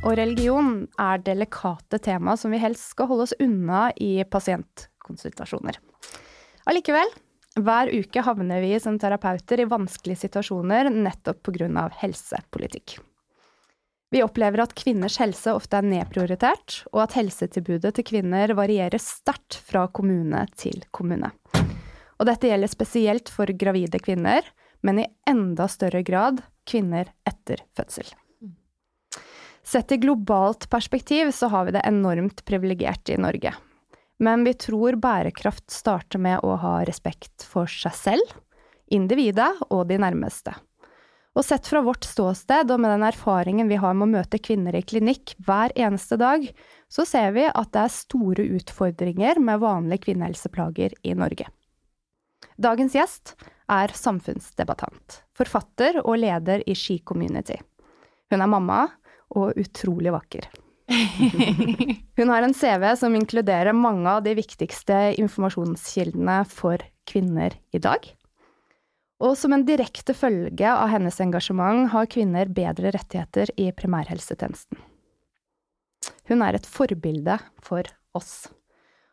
Og religion er delikate tema som vi helst skal holde oss unna i pasientkonsultasjoner. Allikevel, hver uke havner vi som terapeuter i vanskelige situasjoner nettopp pga. helsepolitikk. Vi opplever at kvinners helse ofte er nedprioritert, og at helsetilbudet til kvinner varierer sterkt fra kommune til kommune. Og dette gjelder spesielt for gravide kvinner, men i enda større grad kvinner etter fødsel. Sett i globalt perspektiv så har vi det enormt privilegert i Norge. Men vi tror bærekraft starter med å ha respekt for seg selv, individet og de nærmeste. Og sett fra vårt ståsted og med den erfaringen vi har med å møte kvinner i klinikk hver eneste dag, så ser vi at det er store utfordringer med vanlige kvinnehelseplager i Norge. Dagens gjest er samfunnsdebattant, forfatter og leder i Ski Community. Hun er mamma, og utrolig vakker. Hun har en CV som inkluderer mange av de viktigste informasjonskildene for kvinner i dag. Og som en direkte følge av hennes engasjement har kvinner bedre rettigheter i primærhelsetjenesten. Hun er et forbilde for oss.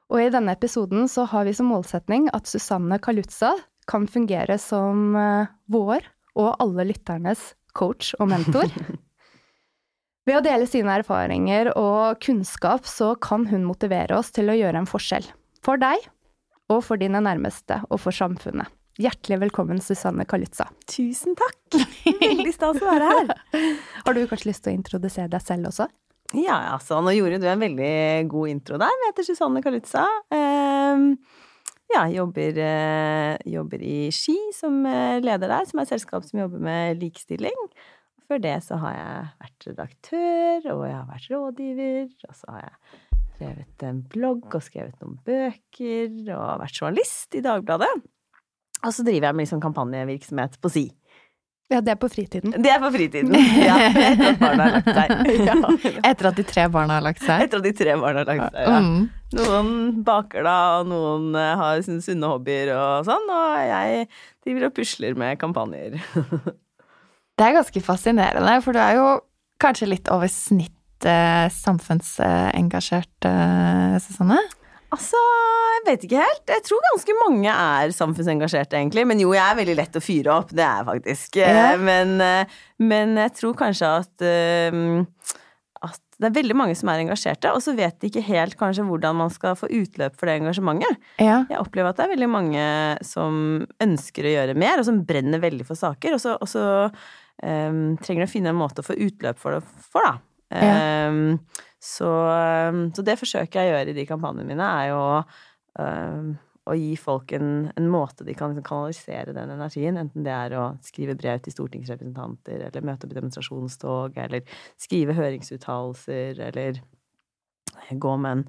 Og i denne episoden så har vi som målsetning at Susanne Kalutza kan fungere som eh, vår og alle lytternes coach og mentor. Ved å dele sine erfaringer og kunnskap så kan hun motivere oss til å gjøre en forskjell. For deg, og for dine nærmeste, og for samfunnet. Hjertelig velkommen, Susanne Kalitza. Tusen takk! Veldig stas å være her. Har du kanskje lyst til å introdusere deg selv også? Ja, altså, nå gjorde du en veldig god intro der. Jeg heter Susanne Kalitza. Uh, ja, jobber, uh, jobber i Ski som eh, leder der, som er et selskap som jobber med likestilling. Før det så har jeg vært redaktør, og jeg har vært rådgiver, og så har jeg skrevet en blogg og skrevet noen bøker og vært journalist i Dagbladet. Og så driver jeg med liksom kampanjevirksomhet på si. Ja, det er på fritiden. Det er på fritiden. Ja, etter at barna har lagt seg. Ja. Etter at de tre barna har lagt seg? Etter at de tre barna har lagt seg, ja. Mm. Noen baker da, og noen eh, har sine sunne hobbyer og sånn, og jeg driver og pusler med kampanjer. Det er ganske fascinerende, for du er jo kanskje litt over snittet eh, samfunnsengasjert, eh, Susanne? Altså, jeg vet ikke helt. Jeg tror ganske mange er samfunnsengasjerte, egentlig. Men jo, jeg er veldig lett å fyre opp. Det er jeg faktisk. Ja. Men, eh, men, jeg tror kanskje at, eh, at det er veldig mange som er engasjerte, og så vet de ikke helt kanskje hvordan man skal få utløp for det engasjementet. Ja. Jeg opplever at det er veldig mange som ønsker å gjøre mer, og som brenner veldig for saker, og så, og så um, trenger å finne en måte å få utløp for det for, da. Ja. Um, så, så, det forsøker jeg å gjøre i de kampanjene mine, er jo um, å gi folk en, en, måte de kan kanalisere den energien, enten det er å skrive brev til stortingsrepresentanter, eller møte opp i demonstrasjonstog, eller skrive høringsuttalelser, eller gå med en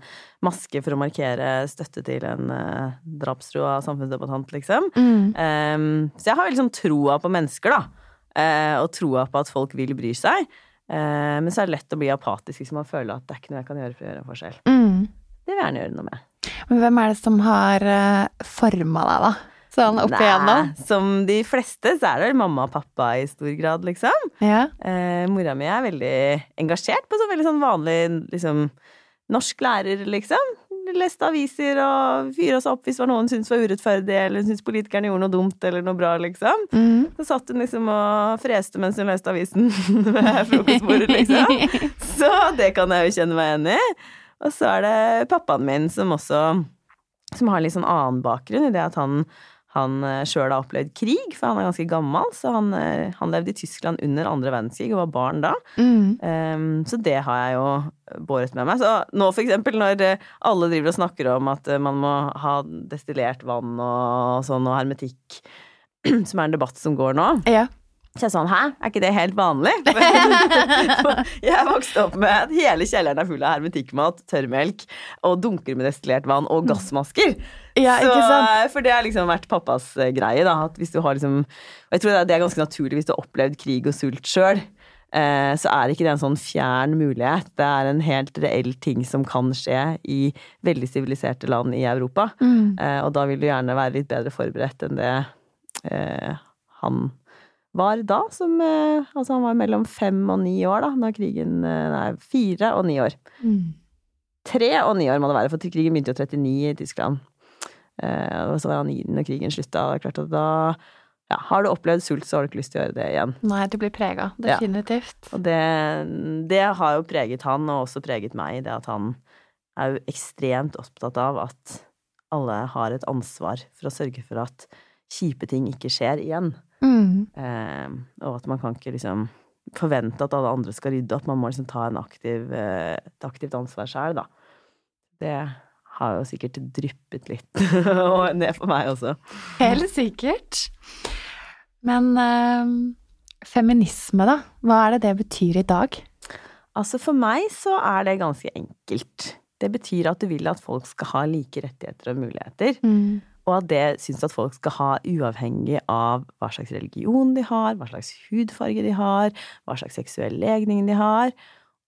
maske for å markere støtte til en uh, drapstrua samfunnsdebattant, liksom. Mm. Um, så jeg har liksom troa på mennesker, da. Uh, og troa på at folk vil bry seg. Eh, men så er det lett å bli apatisk hvis man føler at det er ikke noe jeg kan gjøre for å gjøre en forskjell. Mm. Det vil jeg gjerne gjøre noe med. Men hvem er det som har uh, forma deg, da? Sånn opp igjennom? Som de fleste så er det vel mamma og pappa i stor grad, liksom. Ja. Eh, mora mi er veldig engasjert på så veldig sånn vanlig liksom norsk lærer, liksom leste aviser og fyra seg opp hvis det var noe hun syntes var urettferdig, eller hun syntes politikerne gjorde noe dumt eller noe bra, liksom. Mm. Så satt hun liksom og freste mens hun leste avisen ved frokostbordet, liksom. Så det kan jeg jo kjenne meg igjen i. Og så er det pappaen min som også Som har litt sånn annen bakgrunn i det at han han eh, sjøl har opplevd krig, for han er ganske gammel. Så han, eh, han, levde i Tyskland under andre verdenskrig og var barn da. Mm. Um, så det har jeg jo båret med meg. Så nå for eksempel når eh, alle driver og snakker om at man må ha destillert vann og sånn, og hermetikk, som er en debatt som går nå. Ja. Så jeg sånn, hæ, er ikke det helt vanlig? jeg vokste opp med at hele kjelleren er full av hermetikkmat, tørrmelk og dunker med destillert vann og gassmasker. Ja, så, for det har liksom vært pappas eh, greie, da. At hvis du har liksom Og jeg tror det er ganske naturlig hvis du har opplevd krig og sult sjøl. Eh, så er ikke det en sånn fjern mulighet. Det er en helt reell ting som kan skje i veldig siviliserte land i Europa. Mm. Eh, og da vil du gjerne være litt bedre forberedt enn det han var da, som eh, Altså, han var mellom fem og ni år da når krigen eh, Nei, fire og ni år. Mm. Tre og ni år må det være, for krigen begynte jo 39 i Tyskland. Eh, og så var han ni når krigen slutta. Og det er klart at da ja, Har du opplevd sult, så har du ikke lyst til å gjøre det igjen. Nei, du blir prega. Definitivt. Ja. Og det, det har jo preget han, og også preget meg, det at han er jo ekstremt opptatt av at alle har et ansvar for å sørge for at kjipe ting ikke skjer igjen. Mm. Eh, og at man kan ikke liksom forvente at alle andre skal rydde opp. Man må liksom ta aktiv, eh, et aktivt ansvar sjøl, da. Det har jo sikkert dryppet litt ned for meg også. Helt sikkert. Men eh, feminisme, da? Hva er det det betyr i dag? Altså, for meg så er det ganske enkelt. Det betyr at du vil at folk skal ha like rettigheter og muligheter. Mm og at det syns at folk skal ha uavhengig av hva slags religion de har, hva slags hudfarge de har, hva slags seksuell legning de har,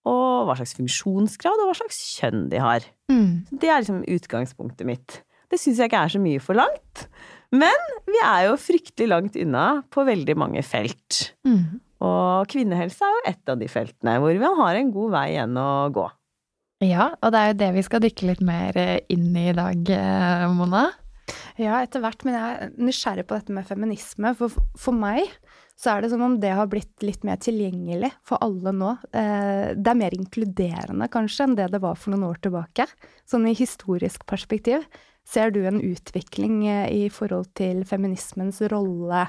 og hva slags funksjonsgrad og hva slags kjønn de har. Mm. Det er liksom utgangspunktet mitt. Det syns jeg ikke er så mye for langt. Men vi er jo fryktelig langt unna på veldig mange felt. Mm. Og kvinnehelse er jo ett av de feltene hvor vi har en god vei igjen å gå. Ja, og det er jo det vi skal dykke litt mer inn i i dag, eh, Mona. Ja, etter hvert. Men jeg er nysgjerrig på dette med feminisme. For, for meg så er det som om det har blitt litt mer tilgjengelig for alle nå. Eh, det er mer inkluderende kanskje enn det det var for noen år tilbake. Sånn i historisk perspektiv. Ser du en utvikling eh, i forhold til feminismens rolle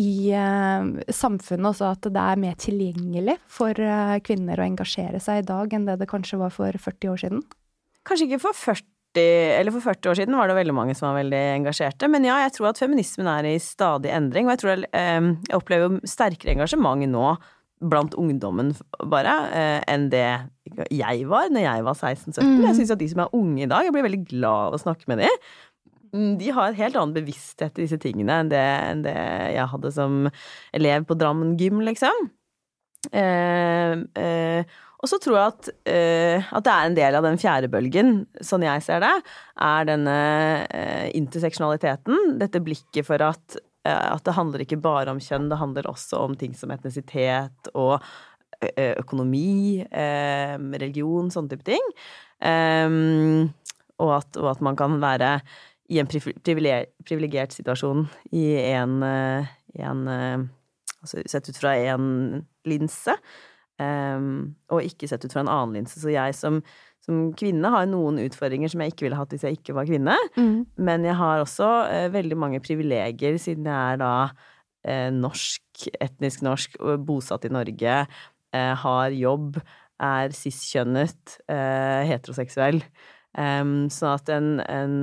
i eh, samfunnet også, at det er mer tilgjengelig for kvinner å engasjere seg i dag enn det det kanskje var for 40 år siden? Kanskje ikke for 40 eller for 40 år siden var det veldig mange som var veldig engasjerte. Men ja, jeg tror at feminismen er i stadig endring. Og jeg tror jeg, eh, jeg opplever sterkere engasjement nå blant ungdommen bare, eh, enn det jeg var når jeg var 16-17. Mm. Jeg syns at de som er unge i dag, jeg blir veldig glad av å snakke med dem. Mm, De har en helt annen bevissthet i disse tingene enn det, enn det jeg hadde som elev på Drammen gym, liksom. Eh, eh, og så tror jeg at, uh, at det er en del av den fjerde bølgen, sånn jeg ser det, er denne uh, interseksjonaliteten. Dette blikket for at, uh, at det handler ikke bare om kjønn, det handler også om ting som etnisitet og økonomi, religion, sånne type ting. Um, og, at, og at man kan være i en priv- privilegert situasjon i en, en Altså sett ut fra én linse, um, og ikke sett ut fra en annen linse. Så jeg som, som kvinne har noen utfordringer som jeg ikke ville hatt hvis jeg ikke var kvinne. Mm. Men jeg har også uh, veldig mange privilegier, siden jeg er da uh, norsk, etnisk norsk, bosatt i Norge, uh, har jobb, er cis-kjønnet, heteroseksuell. Um, sånn at en, en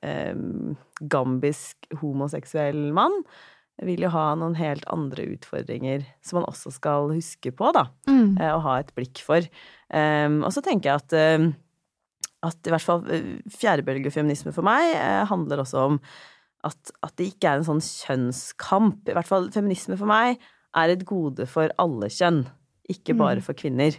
em, gambisk homoseksuell mann vil jo ha noen helt andre utfordringer som man også skal huske på, da Mm. eh, og ha et blikk for. Um, og så tenker jeg at, um, at i hvert fall uh, fjerdebølgefeminisme for meg eh, handler også om at, at det ikke er en sånn kjønnskamp. I hvert fall feminisme for meg er et gode for alle kjønn, ikke bare for kvinner.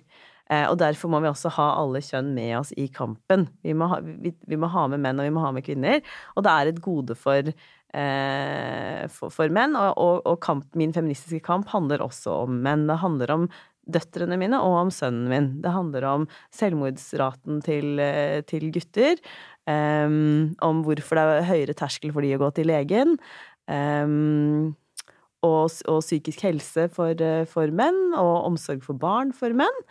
Eh, og derfor må vi også ha alle kjønn med oss i kampen. Vi må ha, vi, vi må ha med menn, og vi må ha med kvinner. Og det er et gode for, eh, for, for menn. Og, og, og kamp, min feministiske kamp handler også om menn. Det handler om døtrene mine og om sønnen min. Det handler om selvmordsraten til, eh, til gutter. Um, om hvorfor det er høyere terskel for de å gå til legen. Um, og, og psykisk helse for, eh, for menn, og omsorg for barn for menn.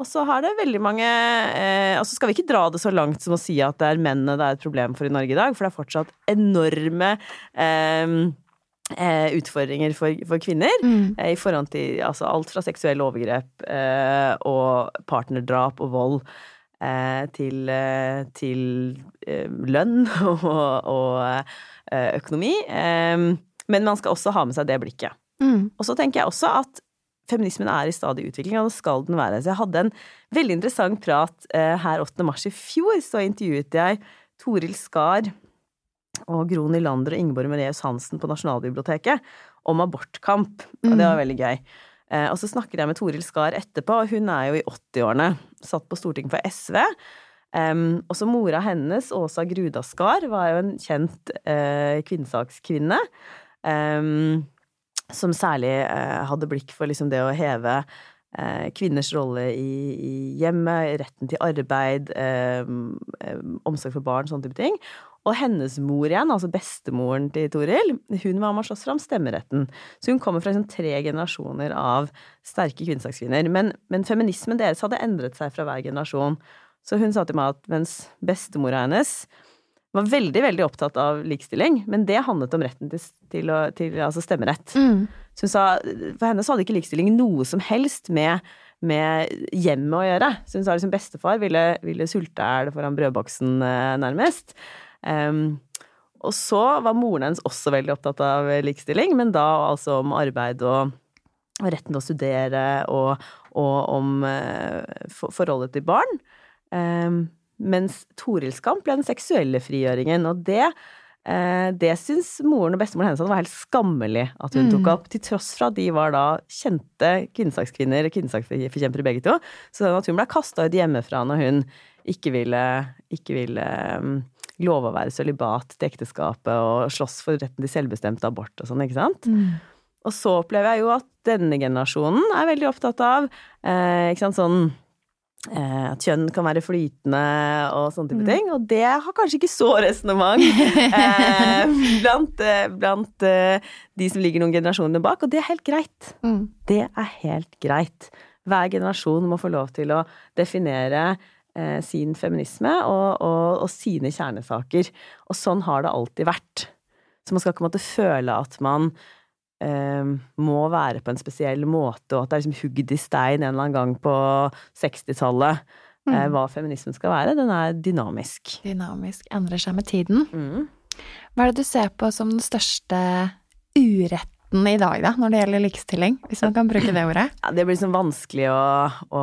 Og så har det veldig mange eh, Og så skal vi ikke dra det så langt som å si at det er mennene det er et problem for i Norge i dag, for det er fortsatt enorme eh, eh, utfordringer for, for kvinner. Mm. eh, I forhold til altså, alt fra seksuelle overgrep eh, og partnerdrap og vold eh, til, eh, til lønn og, og økonomi. Eh, men man skal også ha med seg det blikket. Mm. Og så tenker jeg også at feminismen er i stadig utvikling, og det skal den være. Så jeg hadde en veldig interessant prat eh, her 8. mars i fjor. Så intervjuet jeg Toril Skar og Gro Nylander og Ingeborg Mereus Hansen på Nasjonalbiblioteket om abortkamp. Og det var veldig gøy. Eh, og så snakker jeg med Toril Skar etterpå, og hun er jo i 80-årene. Satt på Stortinget for SV. Um, og så mora hennes, Åsa Grudaskar, var jo en kjent uh, kvinnesakskvinne. Um, som særlig eh, hadde blikk for liksom det å heve eh, kvinners rolle i, i hjemmet, retten til arbeid, eh, eh, omsorg for barn, sånne type ting. Og hennes mor igjen, altså bestemoren til Toril, hun var med og sloss fram stemmeretten. Så hun kommer fra liksom tre generasjoner av sterke kvinnesakskvinner. Men, men feminismen deres hadde endret seg fra hver generasjon. Så hun sa til meg at mens bestemora hennes var veldig, veldig opptatt av likestilling, men det handlet om retten til, til, å, til altså stemmerett. Mm. Så hun sa, For henne så hadde ikke likestilling noe som helst med, med hjemmet å gjøre. Så hun sa liksom bestefar ville, ville sulte i foran brødboksen, eh, nærmest. Um, og så var moren hennes også veldig opptatt av likestilling, men da altså om arbeid og, og retten til å studere og, og om uh, for, forholdet til barn. Em, mens Torils kamp ble den seksuelle frigjøringen, og det Eh, det syns moren og bestemoren hennes var helt skammelig at hun Mm. tok opp, til tross for at de var da kjente kvinnesakskvinner og kvinnesaksforkjempere begge to. Så at hun ble kasta ut hjemmefra når hun ikke ville, ikke ville um, love å være sølibat til ekteskapet og slåss for retten til selvbestemt abort og sånn, ikke sant. Mm. Og så opplever jeg jo at denne generasjonen er veldig opptatt av eh, ikke sant, sånn at kjønn kan være flytende og sånne type Mm. ting. Og det har kanskje ikke så resonnement eh, blant, eh, blant eh, de som ligger noen generasjoner bak, og det er helt greit. Mm. Det er helt greit. Hver generasjon må få lov til å definere eh, sin feminisme og, og, og sine kjernesaker. Og sånn har det alltid vært. Så man skal ikke måtte føle at man eh, må være på en spesiell måte, og at det er liksom hugd i stein en eller annen gang på 60-tallet eh, Mm. hva feminismen skal være. Den er dynamisk. Dynamisk. Endrer seg med tiden. Mm. Hva er det du ser på som den største uretten? i dag, da, når det gjelder likestilling? Hvis man kan bruke det ordet? Ja, det blir liksom vanskelig å, å,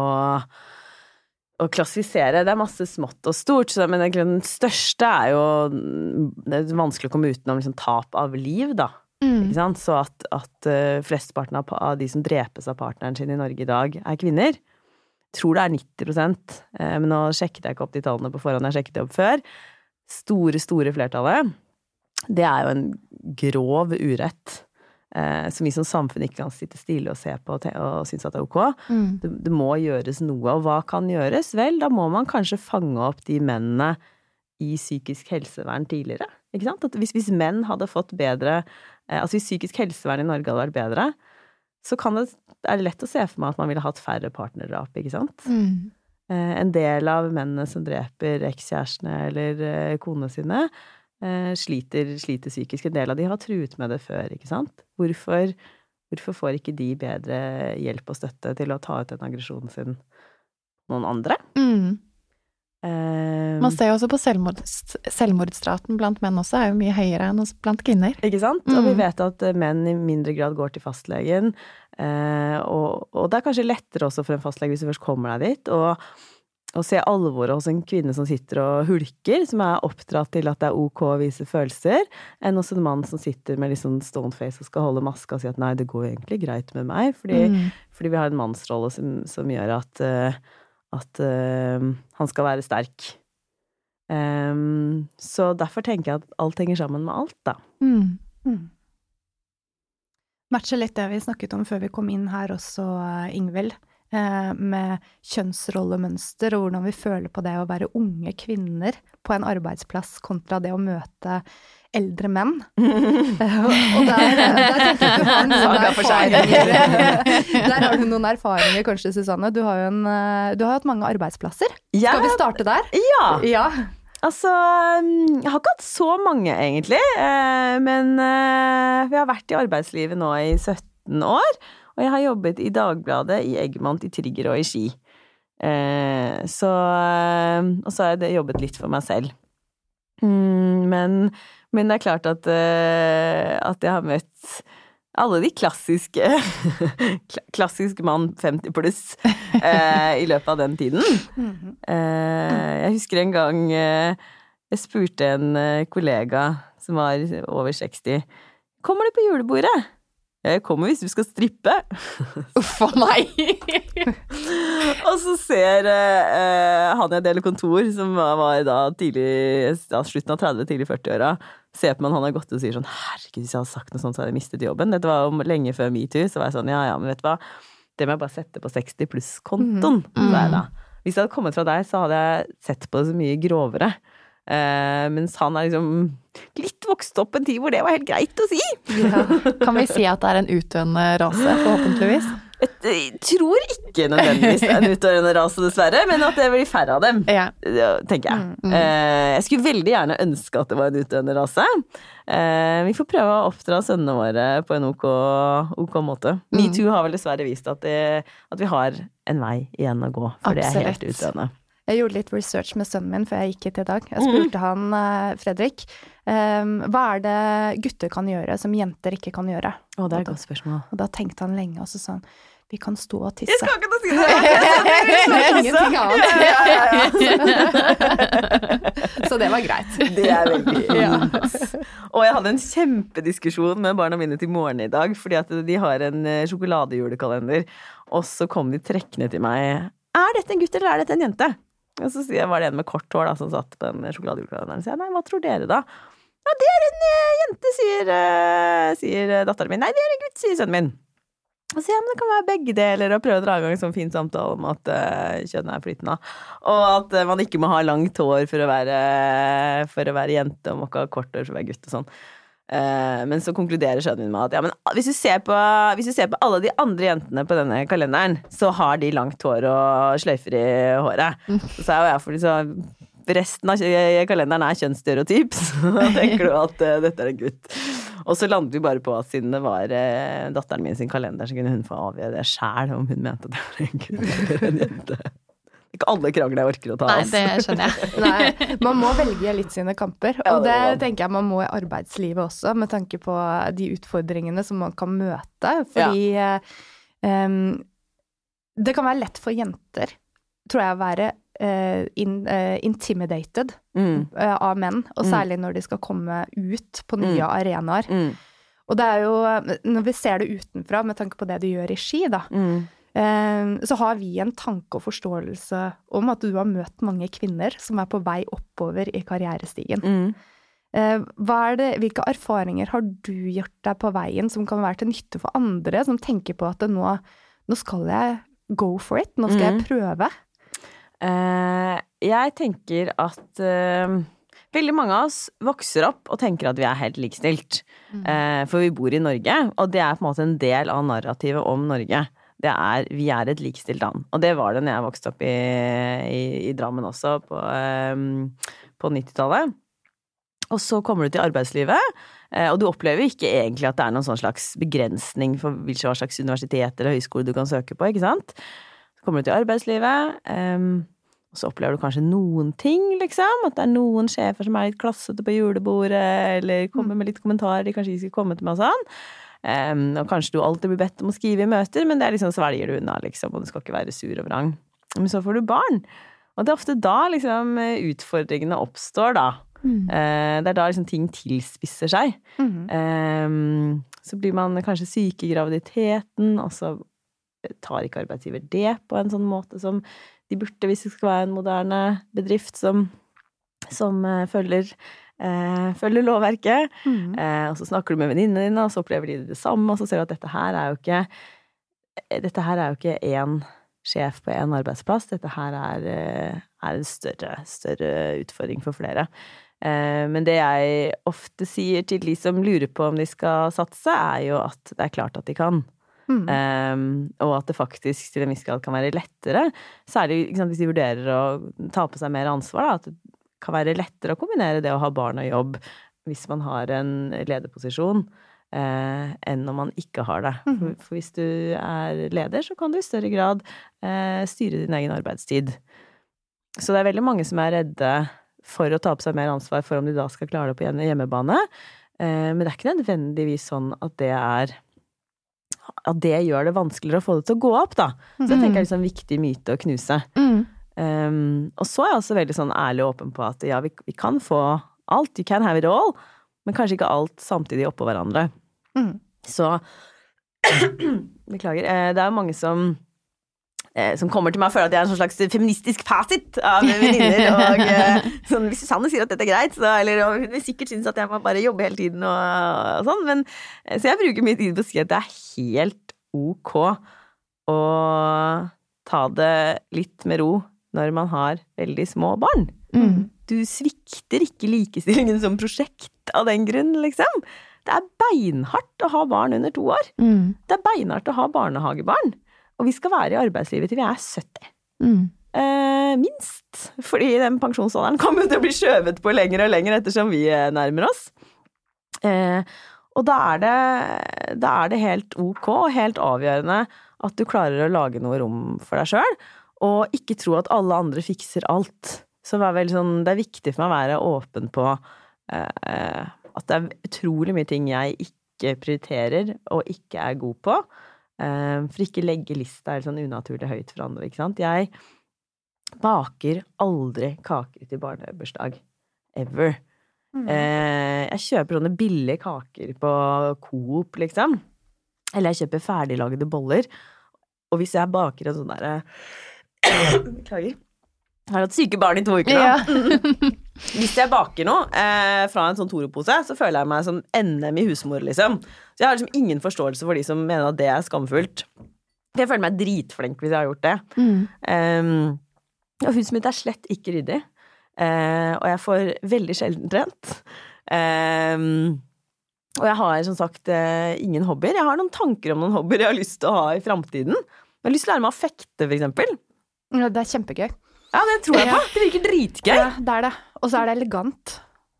å klassifisere. Det er masse smått og stort, så, men den største er jo Det er vanskelig å komme utenom liksom, tap av liv, da. Mm. Ikke sant? Så at, at uh, flesteparten av, av de som drepes av partneren sin i Norge i dag, er kvinner. Tror det er 90 eh, men nå sjekket jeg ikke opp de tallene på forhånd, jeg sjekket det opp før. Store, store flertallet. Det er jo en grov urett eh, som vi som samfunn ikke kan sitte stille og se på og, og synes at det er ok. Mm. Det, det, må gjøres noe, og hva kan gjøres? Vel, da må man kanskje fange opp de mennene i psykisk helsevern tidligere. Ikke sant? At hvis, hvis menn hadde fått bedre eh, Altså hvis psykisk helsevern i Norge hadde vært bedre, så det, er det lett å se for meg at man ville hatt færre partnerdrap, ikke sant? Mm. Eh, en del av mennene som dreper ekskjærestene eller eh, konene sine, eh, sliter, sliter, psykisk. En del av de har truet med det før, ikke sant? Hvorfor, hvorfor får ikke de bedre hjelp og støtte til å ta ut den aggresjonen sin noen andre? Mm. Um, Man ser jo også på selvmord, selvmordsraten blant menn også er jo mye høyere enn blant kvinner. Ikke sant? Mm. Og vi vet at eh, menn i mindre grad går til fastlegen. Uh, og, og, det er kanskje lettere også for en fastlege hvis du først kommer deg dit, å se alvoret hos en kvinne som sitter og hulker, som er oppdratt til at det er ok å vise følelser, enn hos en mann som sitter med litt sånn stone face og skal holde maska og si at nei, det går egentlig greit med meg, fordi, mm. fordi vi har en mannsrolle som, som gjør at uh, at uh, han skal være sterk. Um, så derfor tenker jeg at alt henger sammen med alt, da. Mm. Mm. Matcher litt det vi snakket om før vi kom inn her også, Ingvild. Eh, med kjønnsrollemønster og hvordan vi føler på det å være unge kvinner på en arbeidsplass kontra det å møte eldre menn. og der, der tenker du har der har du noen erfaringer, kanskje, Susanne. Du har jo en, du har hatt mange arbeidsplasser. Skal vi starte der? Ja. ja. Altså, mm, jeg har ikke hatt så mange, egentlig. Eh, men eh, vi har vært i arbeidslivet nå i 17 år. Og jeg har jobbet i Dagbladet, i Eggmont, i Trigger og i Ski. Eh, så Og så har jeg jobbet litt for meg selv. Mm, men men det er klart at, uh, at jeg har møtt alle de klassiske Klassisk mann 50 pluss i løpet av den tiden. Uh, jeg husker en gang jeg spurte en kollega som var over 60 Kommer du på julebordet? Jeg kommer hvis du skal strippe. Uff a meg! og så ser uh, han jeg deler kontor, som var da tidlig, da, slutten av 30, tidlig 40-åra, ser på meg, han har gått og sier sånn Herregud, hvis jeg hadde sagt noe sånt, så hadde jeg mistet jobben. Dette var om lenge før metoo. Så var jeg sånn ja ja, men vet du hva, det må jeg bare sette på 60 pluss-kontoen. Mm. Mm. Hvis det hadde kommet fra deg, så hadde jeg sett på det så mye grovere. Uh, mens han er liksom litt vokst opp en tid hvor det var helt greit å si. Ja. Kan vi si at det er en utdøende rase, forhåpentligvis? Jeg tror ikke nødvendigvis en utdøende rase, dessverre, men at det blir færre av dem, ja. tenker jeg. Mm, mm. Uh, jeg skulle veldig gjerne ønske at det var en utdøende rase. Uh, vi får prøve å oppdra sønnene våre på en ok, OK måte. Mm. Metoo har vel dessverre vist at, det, at, vi har en vei igjen å gå, for Absolutt. det er helt utdøende. Jeg gjorde litt research med sønnen min før jeg gikk hit i dag. Jeg spurte mm. han, eh, Fredrik, um, hva er det gutter kan gjøre som jenter ikke kan gjøre? Å, det er et godt spørsmål. Og da tenkte han lenge, og så sa han vi kan stå og tisse. Jeg skal ikke si det! Ingenting annet. så det var greit. Det er veldig. Og jeg hadde en kjempediskusjon med barna mine til morgen i dag, fordi at de har en eh, sjokoladejulekalender, og så kom de trekkende til meg. Er dette en gutt, eller er dette en jente? Og så var det en med kort hår da, som satt på den sjokoladejulekalenderen. og sier, nei, hva tror dere da? Ja, det er en uh, jente, sier, uh, sier datteren min. Nei, det er en gutt, sier sønnen min. Og så ja, men det kan være begge deler, og prøve å dra i gang en sånn fin samtale om at uh, kjønnet er flytende. Og at uh, man ikke må ha langt hår for å være, for å være jente, og må ikke ha kort hår for å være gutt og sånn. Uh, men så konkluderer sønnen min med at ja, hvis du, på, hvis du ser på alle de andre jentene på denne kalenderen, så har de langt hår og sløyfer i håret. Så er jo jeg for så Resten av kalenderen er kjønnsstereotyp, så tenker du at uh, dette er en gutt. Og så landet vi bare på at siden det var uh, datteren min sin kalender, så kunne hun få avgjøre det sjæl om hun mente at det var en gutt eller en jente. Ikke alle krangler jeg orker å ta. Nei, altså. det skjønner jeg. Nei, man må velge litt sine kamper. Og det tenker jeg man må i arbeidslivet også, med tanke på de utfordringene som man kan møte. Fordi ja. um, det kan være lett for jenter, tror jeg, å være uh, in, uh, intimidated Mm, uh, av menn. Og Mm. særlig når de skal komme ut på nye Mm. arenaer. mm, Og det er jo, når vi ser det utenfra, med tanke på det du gjør i Ski, da, mm. Eh, så har vi en tanke og forståelse om at du har møtt mange kvinner som er på vei oppover i karrierestigen. Mm. Eh, er det, hvilke erfaringer har du gjort deg på veien som kan være til nytte for andre, som tenker på at nå, nå skal jeg go for it, nå skal Mm. jeg prøve? Uh, jeg tenker at uh, veldig mange av oss vokser opp og tenker at vi er helt likestilt. Eh, for vi bor i Norge, og det er på en måte en del av narrativet om Norge. Det er, vi er et likestilt land. Og det var det når jeg vokste opp i, i, i Drammen også, på, eh, på 90-tallet. Og så kommer du til arbeidslivet, eh, og du opplever ikke egentlig at det er noen sånn slags begrensning for hvilke slags universitet eller høyskole du kan søke på, ikke sant? Så kommer du til arbeidslivet, ehm, og så opplever du kanskje noen ting, liksom. At det er noen sjefer som er litt klassete på julebordet, eller kommer med litt kommentarer de kanskje ikke skal komme til meg og sånn. Ehm, og kanskje du alltid blir bedt om å skrive i møter, men det er liksom svelger du unna, liksom, og du skal ikke være sur og vrang. Men så får du barn. Og det er ofte da liksom utfordringene oppstår, da. Mm. Uh, det er da liksom ting tilspisser seg. Mm. Um, så blir man kanskje syk i graviditeten, og så tar ikke arbeidsgiver det på en sånn måte som de burde, hvis det skal være en moderne bedrift som, som uh, følger, eh, følger lovverket. Mm. Eh, og så snakker du med venninnene dine, og så opplever de det samme, og så ser du at dette her er jo ikke Dette her er jo ikke én sjef på én arbeidsplass, dette her er, eh, er en større, større utfordring for flere. Eh, Men det jeg ofte sier til de som lurer på om de skal satse, er jo at det er klart at de kan. Mm. Um, og at det faktisk til en viss grad kan være lettere. Særlig sant, hvis de vurderer å ta på seg mer ansvar. Da, at kan være lettere å kombinere det å ha barn og jobb hvis man har en lederposisjon, eh, enn når man ikke har det. For, Mhm. for hvis du er leder, så kan du i større grad eh, styre din egen arbeidstid. Så det er veldig mange som er redde for å ta på seg mer ansvar for om de da skal klare det på hjemmebane. Eh, men det er ikke nødvendigvis sånn at det er at det gjør det vanskeligere å få det til å gå opp, da. Så det tenker jeg er liksom en viktig myte å knuse. Mm. Um, og så er jeg også veldig sånn ærlig og åpen på at ja, vi, vi kan få alt, you can have it all, men kanskje ikke alt samtidig oppå hverandre. Mm. Så Beklager. Eh, det er jo mange som eh, som kommer til meg og føler at jeg er en sånn slags feministisk fasit av venninner. Og eh, sånn, hvis Susanne sier at dette er greit, så, eller hun vil sikkert synes at jeg må bare jobbe hele tiden og, og sånn, men Så jeg bruker mye tid på å si at det er helt ok å ta det litt med ro når man har veldig små barn. Mm. Du svikter ikke likestillingen som prosjekt av den grunn, liksom. Det er beinhardt å ha barn under to år. Mm. Det er beinhardt å ha barnehagebarn. Og vi skal være i arbeidslivet til vi er 70. Mm. Eh, minst. Fordi den pensjonsalderen kommer til å bli skjøvet på lenger og lenger ettersom vi eh, nærmer oss. Eh, og da er, det, da er det helt ok og helt avgjørende at du klarer å lage noe rom for deg sjøl, og ikke tro at alle andre fikser alt. Så sånn, det er viktig for meg å være åpen på eh, at det er utrolig mye ting jeg ikke prioriterer og ikke er god på. Eh, for ikke legge lista helt sånn unaturlig høyt for andre, ikke sant. Jeg baker aldri kaker til barnebursdag. Ever. Mm. Eh, jeg kjøper sånne billige kaker på Coop, liksom. Eller jeg kjøper ferdiglagde boller. Og hvis jeg baker en sånn derre Beklager. Jeg har hatt syke barn i to uker nå. Ja. Hvis jeg baker noe eh, fra en sånn Toro-pose, så føler jeg meg som NM i husmor, liksom. Så jeg har liksom ingen forståelse for de som mener at det er skamfullt. For jeg føler meg dritflink hvis jeg har gjort det. Mm. Um, og huset mitt er slett ikke ryddig. Uh, og jeg får veldig sjelden trent. Um, og jeg har som sagt eh, ingen hobbyer. Jeg har noen tanker om noen hobbyer jeg har lyst til å ha i framtiden. Jeg har lyst til å lære meg å fekte, for eksempel. Det er kjempegøy. Ja, det tror jeg på. Det virker dritgøy. Ja, det er det. Og så er det elegant.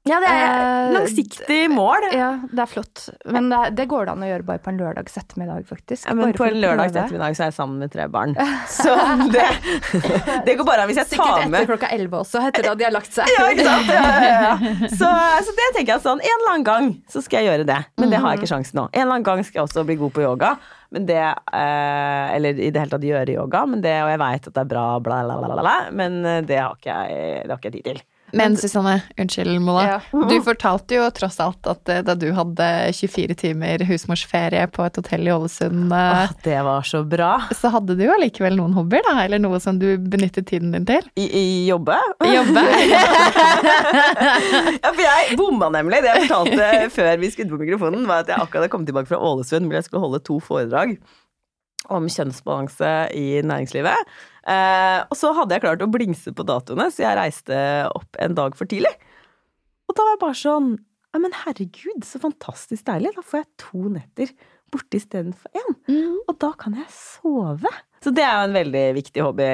Ja, det er Eh, langsiktig mål. Ja, det er flott. Men det, det går det an å gjøre bare på en lørdags ettermiddag, faktisk. Ja, men Bare på en lørdags ettermiddag så er jeg sammen med tre barn. Så det, det går bare an hvis jeg Sikkert tar etter klokka elleve også, etter at de har lagt seg. Ja, ikke sant? Ja, ja, ja. Så, så det tenker jeg sånn, en eller annen gang så skal jeg gjøre det. Men det har jeg ikke sjansen nå. En eller annen gang skal jeg også bli god på yoga. Men det, eh, eller i det hele tatt gjøre yoga, men det, og jeg veit at det er bra, bla, bla, bla, bla, bla, men eh, det har ikke jeg, det har ikke jeg tid til. Men Susanne, unnskyld Molla. Ja. Du fortalte jo tross alt at eh, da du hadde 24 timer husmorsferie på et hotell i Ålesund, eh, Åh, det var så bra. så hadde du jo allikevel noen hobbyer, da? Eller noe som du benyttet tiden din til? I, i jobbe. Jobbe? Ja, for jeg bomma nemlig. Det jeg fortalte før vi skrudde på mikrofonen, var at jeg akkurat hadde kommet tilbake fra Ålesund hvor jeg skulle holde to foredrag om kjønnsbalanse i næringslivet. Eh, og så hadde jeg klart å blingse på datoene, så jeg reiste opp en dag for tidlig. Og da var jeg bare sånn Ja, men herregud, så fantastisk deilig. Da får jeg to netter borte istedenfor én. Og da kan jeg sove. Så det er jo en veldig viktig hobby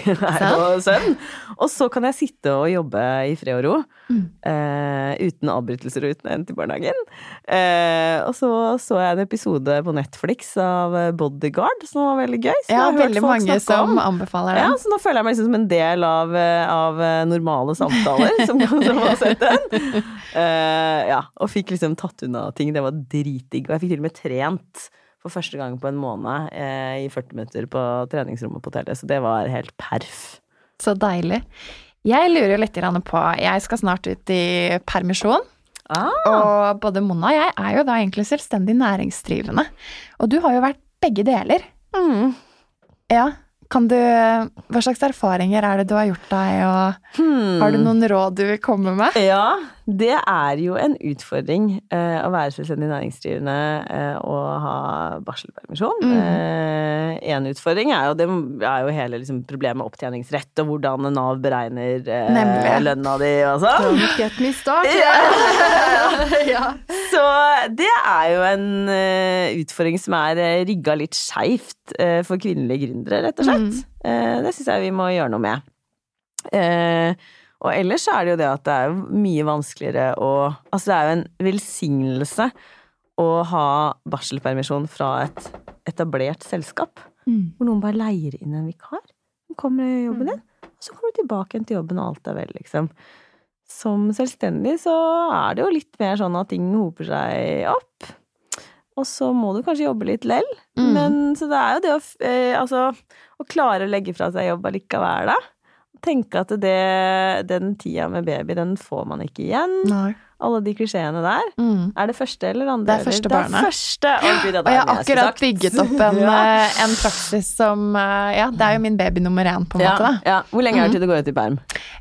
her på Sønn. Og så kan jeg sitte og jobbe i fred og ro. Eh, uten avbrytelser og uten å hente i barnehagen. Eh, og så så jeg en episode på Netflix av Bodyguard som var veldig gøy. Så Ja, har veldig mange som om. anbefaler Ja, så nå føler jeg meg liksom som en del av, eh, av eh, normale samtaler som, som har sett den. Eh, ja, og fikk liksom tatt unna ting. Det var dritdigg. Og jeg fikk til og med trent for første gang på en måned eh, i 40 minutter på treningsrommet på hotellet. Så det var helt perf. Så deilig. Jeg lurer jo litt på Jeg skal snart ut i permisjon. Ah, Og både Mona og jeg er jo da egentlig selvstendig næringsdrivende. Og du har jo vært begge deler. mm. Ja. Kan du Hva slags erfaringer er det du har gjort deg, og hmm. har du noen råd du vil komme med? Ja, det er jo en utfordring eh, å være selvstendig næringsdrivende eh, og ha barselpermisjon. Mm. En utfordring er jo, det er jo hele liksom, problemet med opptjeningsrett og hvordan Nav beregner eh, lønna di og sånn. Don't get me started. ja. Så det er jo en uh, utfordring som er uh, rigga litt skeivt uh, for kvinnelige gründere, rett og slett. Eh, det syns jeg vi må gjøre noe med. Eh, og ellers er det jo det at det er mye vanskeligere å Altså det er jo en velsignelse å ha barselpermisjon fra et etablert selskap. Mm. Hvor noen bare leier inn en vikar. Hun kommer i jobben din, og så kommer du tilbake igjen til jobben, og alt er vel, liksom. Som selvstendig så er det jo litt mer sånn at ting hoper seg opp. Og så må du kanskje jobbe litt lell. Mm. Men så det er jo det å eh, Altså, å klare å legge fra seg jobb allikevel, da. Tenke at det, den tida med baby, den får man ikke igjen. Nei. Alle de klisjeene der. Mm. Er det første eller andre? Det er første barnet. Det er første. Oh, Gud, det Og er jeg har det jeg skulle akkurat bygget opp en, Ja. eh, en praksis som eh, Ja, det er jo min baby nummer én, på en ja, måte. ja. Hvor lenge er det til du går ut i perm?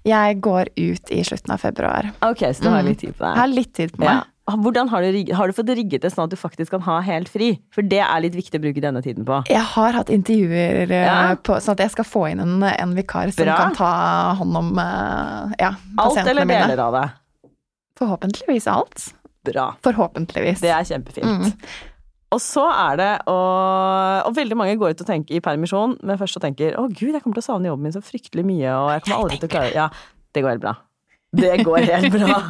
Jeg går ut i slutten av februar. Ok, så du har litt tid på Jeg har litt tid på meg. Ja. Hvordan har du, har du fått rigget det sånn at du faktisk kan ha helt fri? For det er litt viktig å bruke denne tiden på. Jeg har hatt intervjuer eh, Ja. på, sånn at jeg skal få inn en, en vikar som Bra. kan ta hånd om pasientene mine. Alt eller eller mine. deler av det? Forhåpentligvis alt. Bra. Forhåpentligvis. Det er kjempefint. Mm. Og så er det å Og veldig mange går ut og tenker i permisjon, men først så tenker å gud, jeg kommer til å savne jobben min så fryktelig mye, og jeg kommer aldri til å klare Ja, det går helt bra. Det går helt bra.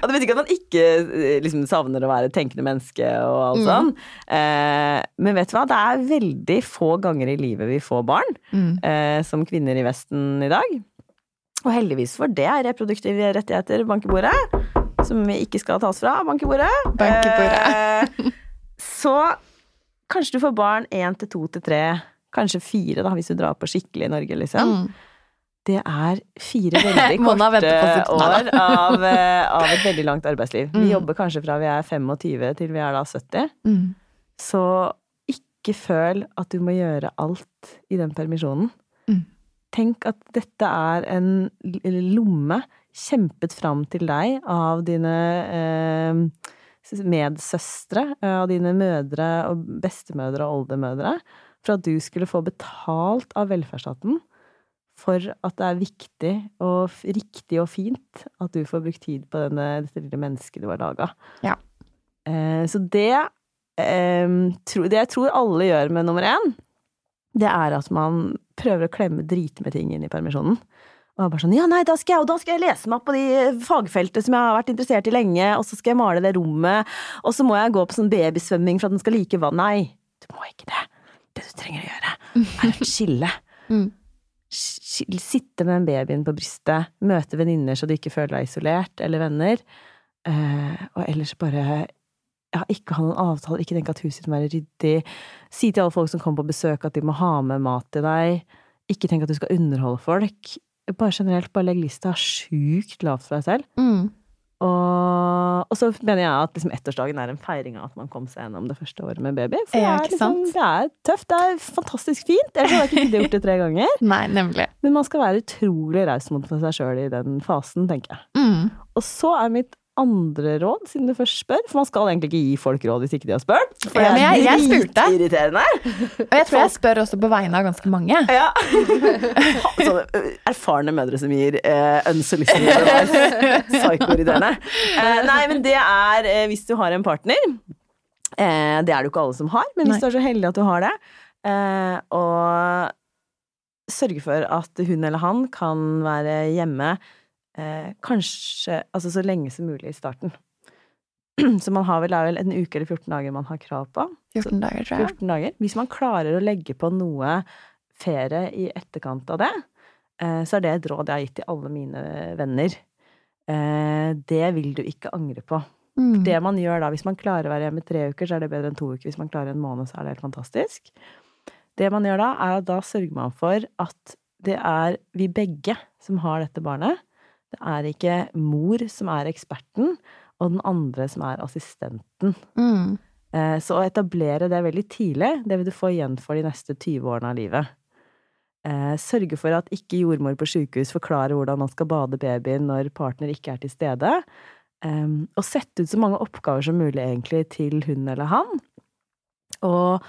og det betyr ikke at man ikke eh, liksom, savner å være tenkende menneske og alt Mm. sånn. Eh, men vet du hva, det er veldig få ganger i livet vi får barn, Mm. eh, som kvinner i Vesten i dag. Og heldigvis for det er reproduktive rettigheter bank i bordet. Som vi ikke skal tas fra bank i bordet. Bank i bordet. Eh, så kanskje du får barn én til to til tre, kanskje fire da, hvis du drar på skikkelig i Norge, liksom. Mm. Det er fire veldig korte år av, eh, av et veldig langt arbeidsliv. Vi Mm. jobber kanskje fra vi er 25 til vi er da 70. Mm. Så ikke føl at du må gjøre alt i den permisjonen. Mm. Tenk at dette er en lomme kjempet fram til deg av dine eh, medsøstre, eh, av dine mødre og bestemødre og oldemødre, for at du skulle få betalt av velferdsstaten for at det er viktig og riktig og fint at du får brukt tid på denne, dette lille mennesket du har laga. Ja. Eh, så det, eh, tro, det jeg tror alle gjør med nummer én, det er at man prøver å klemme drit med ting inn i permisjonen. Og bare sånn, ja nei, da skal jeg, og da skal jeg lese meg opp på de fagfeltene som jeg har vært interessert i lenge, og så skal jeg male det rommet, og så må jeg gå på sånn babysvømming for at den skal like vann. Nei, du må ikke det. Det du trenger å gjøre, er å chille. Mm. Sitte med den babyen på brystet, møte venninner så du ikke føler deg isolert, eller venner. Eh, og ellers bare ja, ikke ha noen avtale, ikke tenke at huset ditt må være ryddig. Si til alle folk som kommer på besøk at de må ha med mat til deg. Ikke tenk at du skal underholde folk. Bare generelt, bare legg lista sjukt lavt for deg selv. Mm. Og, og så mener jeg at liksom ettårsdagen er en feiring av at man kom seg gjennom det første året med baby. For det, er liksom, det er tøft. Det er fantastisk fint. Ellers hadde jeg ikke giddet gjort det tre ganger. Nei, nemlig. Men man skal være utrolig raus mot seg sjøl i den fasen, tenker jeg. Mm. Og så er mitt andre råd, siden du først spør, for man skal egentlig ikke gi folk råd hvis ikke de har spurt. For Ja, det er jeg- jeg spurte. dritirriterende. Og jeg tror jeg spør også på vegne av ganske mange. Ja. Sånne erfarne mødre som gir uh, unsolicited advice. Psyko-irriterende. Eh, nei, men det er eh, hvis du har en partner. eh, det er det jo ikke alle som har, men hvis Nei. du er så heldig at du har det, eh, og sørge for at hun eller han kan være hjemme eh, kanskje altså så lenge som mulig i starten. Så man har vel, er vel en uke eller 14 dager man har krav på. 14 dager, tror jeg. 14 dager. Hvis man klarer å legge på noe ferie i etterkant av det, eh, så er det et råd jeg har gitt til alle mine venner. Eh, Det vil du ikke angre på. Mm. Det man gjør da, hvis man klarer å være hjemme tre uker, så er det bedre enn to uker. Hvis man klarer en måned, så er det helt fantastisk. Det man gjør da, er at da sørger man for at det er vi begge som har dette barnet. Det er ikke mor som er eksperten, og den andre som er assistenten. Mm. Eh, Så å etablere det veldig tidlig, det vil du få igjen for de neste 20 årene av livet. Eh, Sørge for at ikke jordmor på sykehus forklarer hvordan man skal bade babyen når partner ikke er til stede. Eh, Og sette ut så mange oppgaver som mulig egentlig til hun eller han. Og,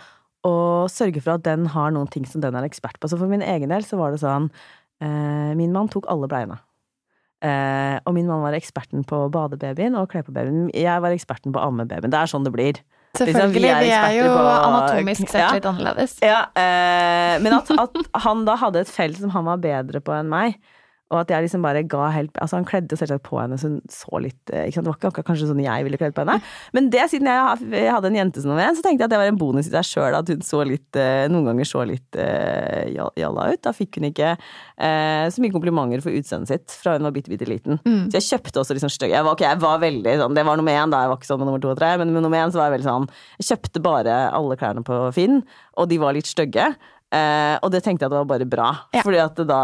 og sørge for at den har noen ting som den er ekspert på. Så for min egen del så var det sånn Min mann tok alle bleiene. Eh, og min mann var eksperten på å bade babyen og kle på babyen. Jeg var eksperten på å amme babyen. Det er sånn det blir. Selvfølgelig. vi er Vi er jo på- anatomisk sett Ja. litt annerledes. Ja, eh, men at, at han da hadde et felt som han var bedre på enn meg, og at jeg liksom bare ga helt Altså, han kledde selvsagt på henne så hun så litt eh, ikke sant? Det var ikke akkurat kanskje sånn jeg ville kledd på henne. Men det, siden jeg hadde en jente som var med, så tenkte jeg at det var en bonus i seg sjøl at hun så litt eh, Noen ganger så litt eh, jalla ut. Da fikk hun ikke eh, så mye komplimenter for utseendet sitt fra hun var bitte, bitte liten. Mm. Så jeg kjøpte også liksom stygg Jeg var, ok, jeg var veldig sånn, det var nummer én, da jeg var ikke sånn med nummer to og tre, men med nummer én så var jeg veldig sånn Jeg kjøpte bare alle klærne på Finn, og de var litt stygge. Eh, og det tenkte jeg at det var bare bra. Ja. Fordi at da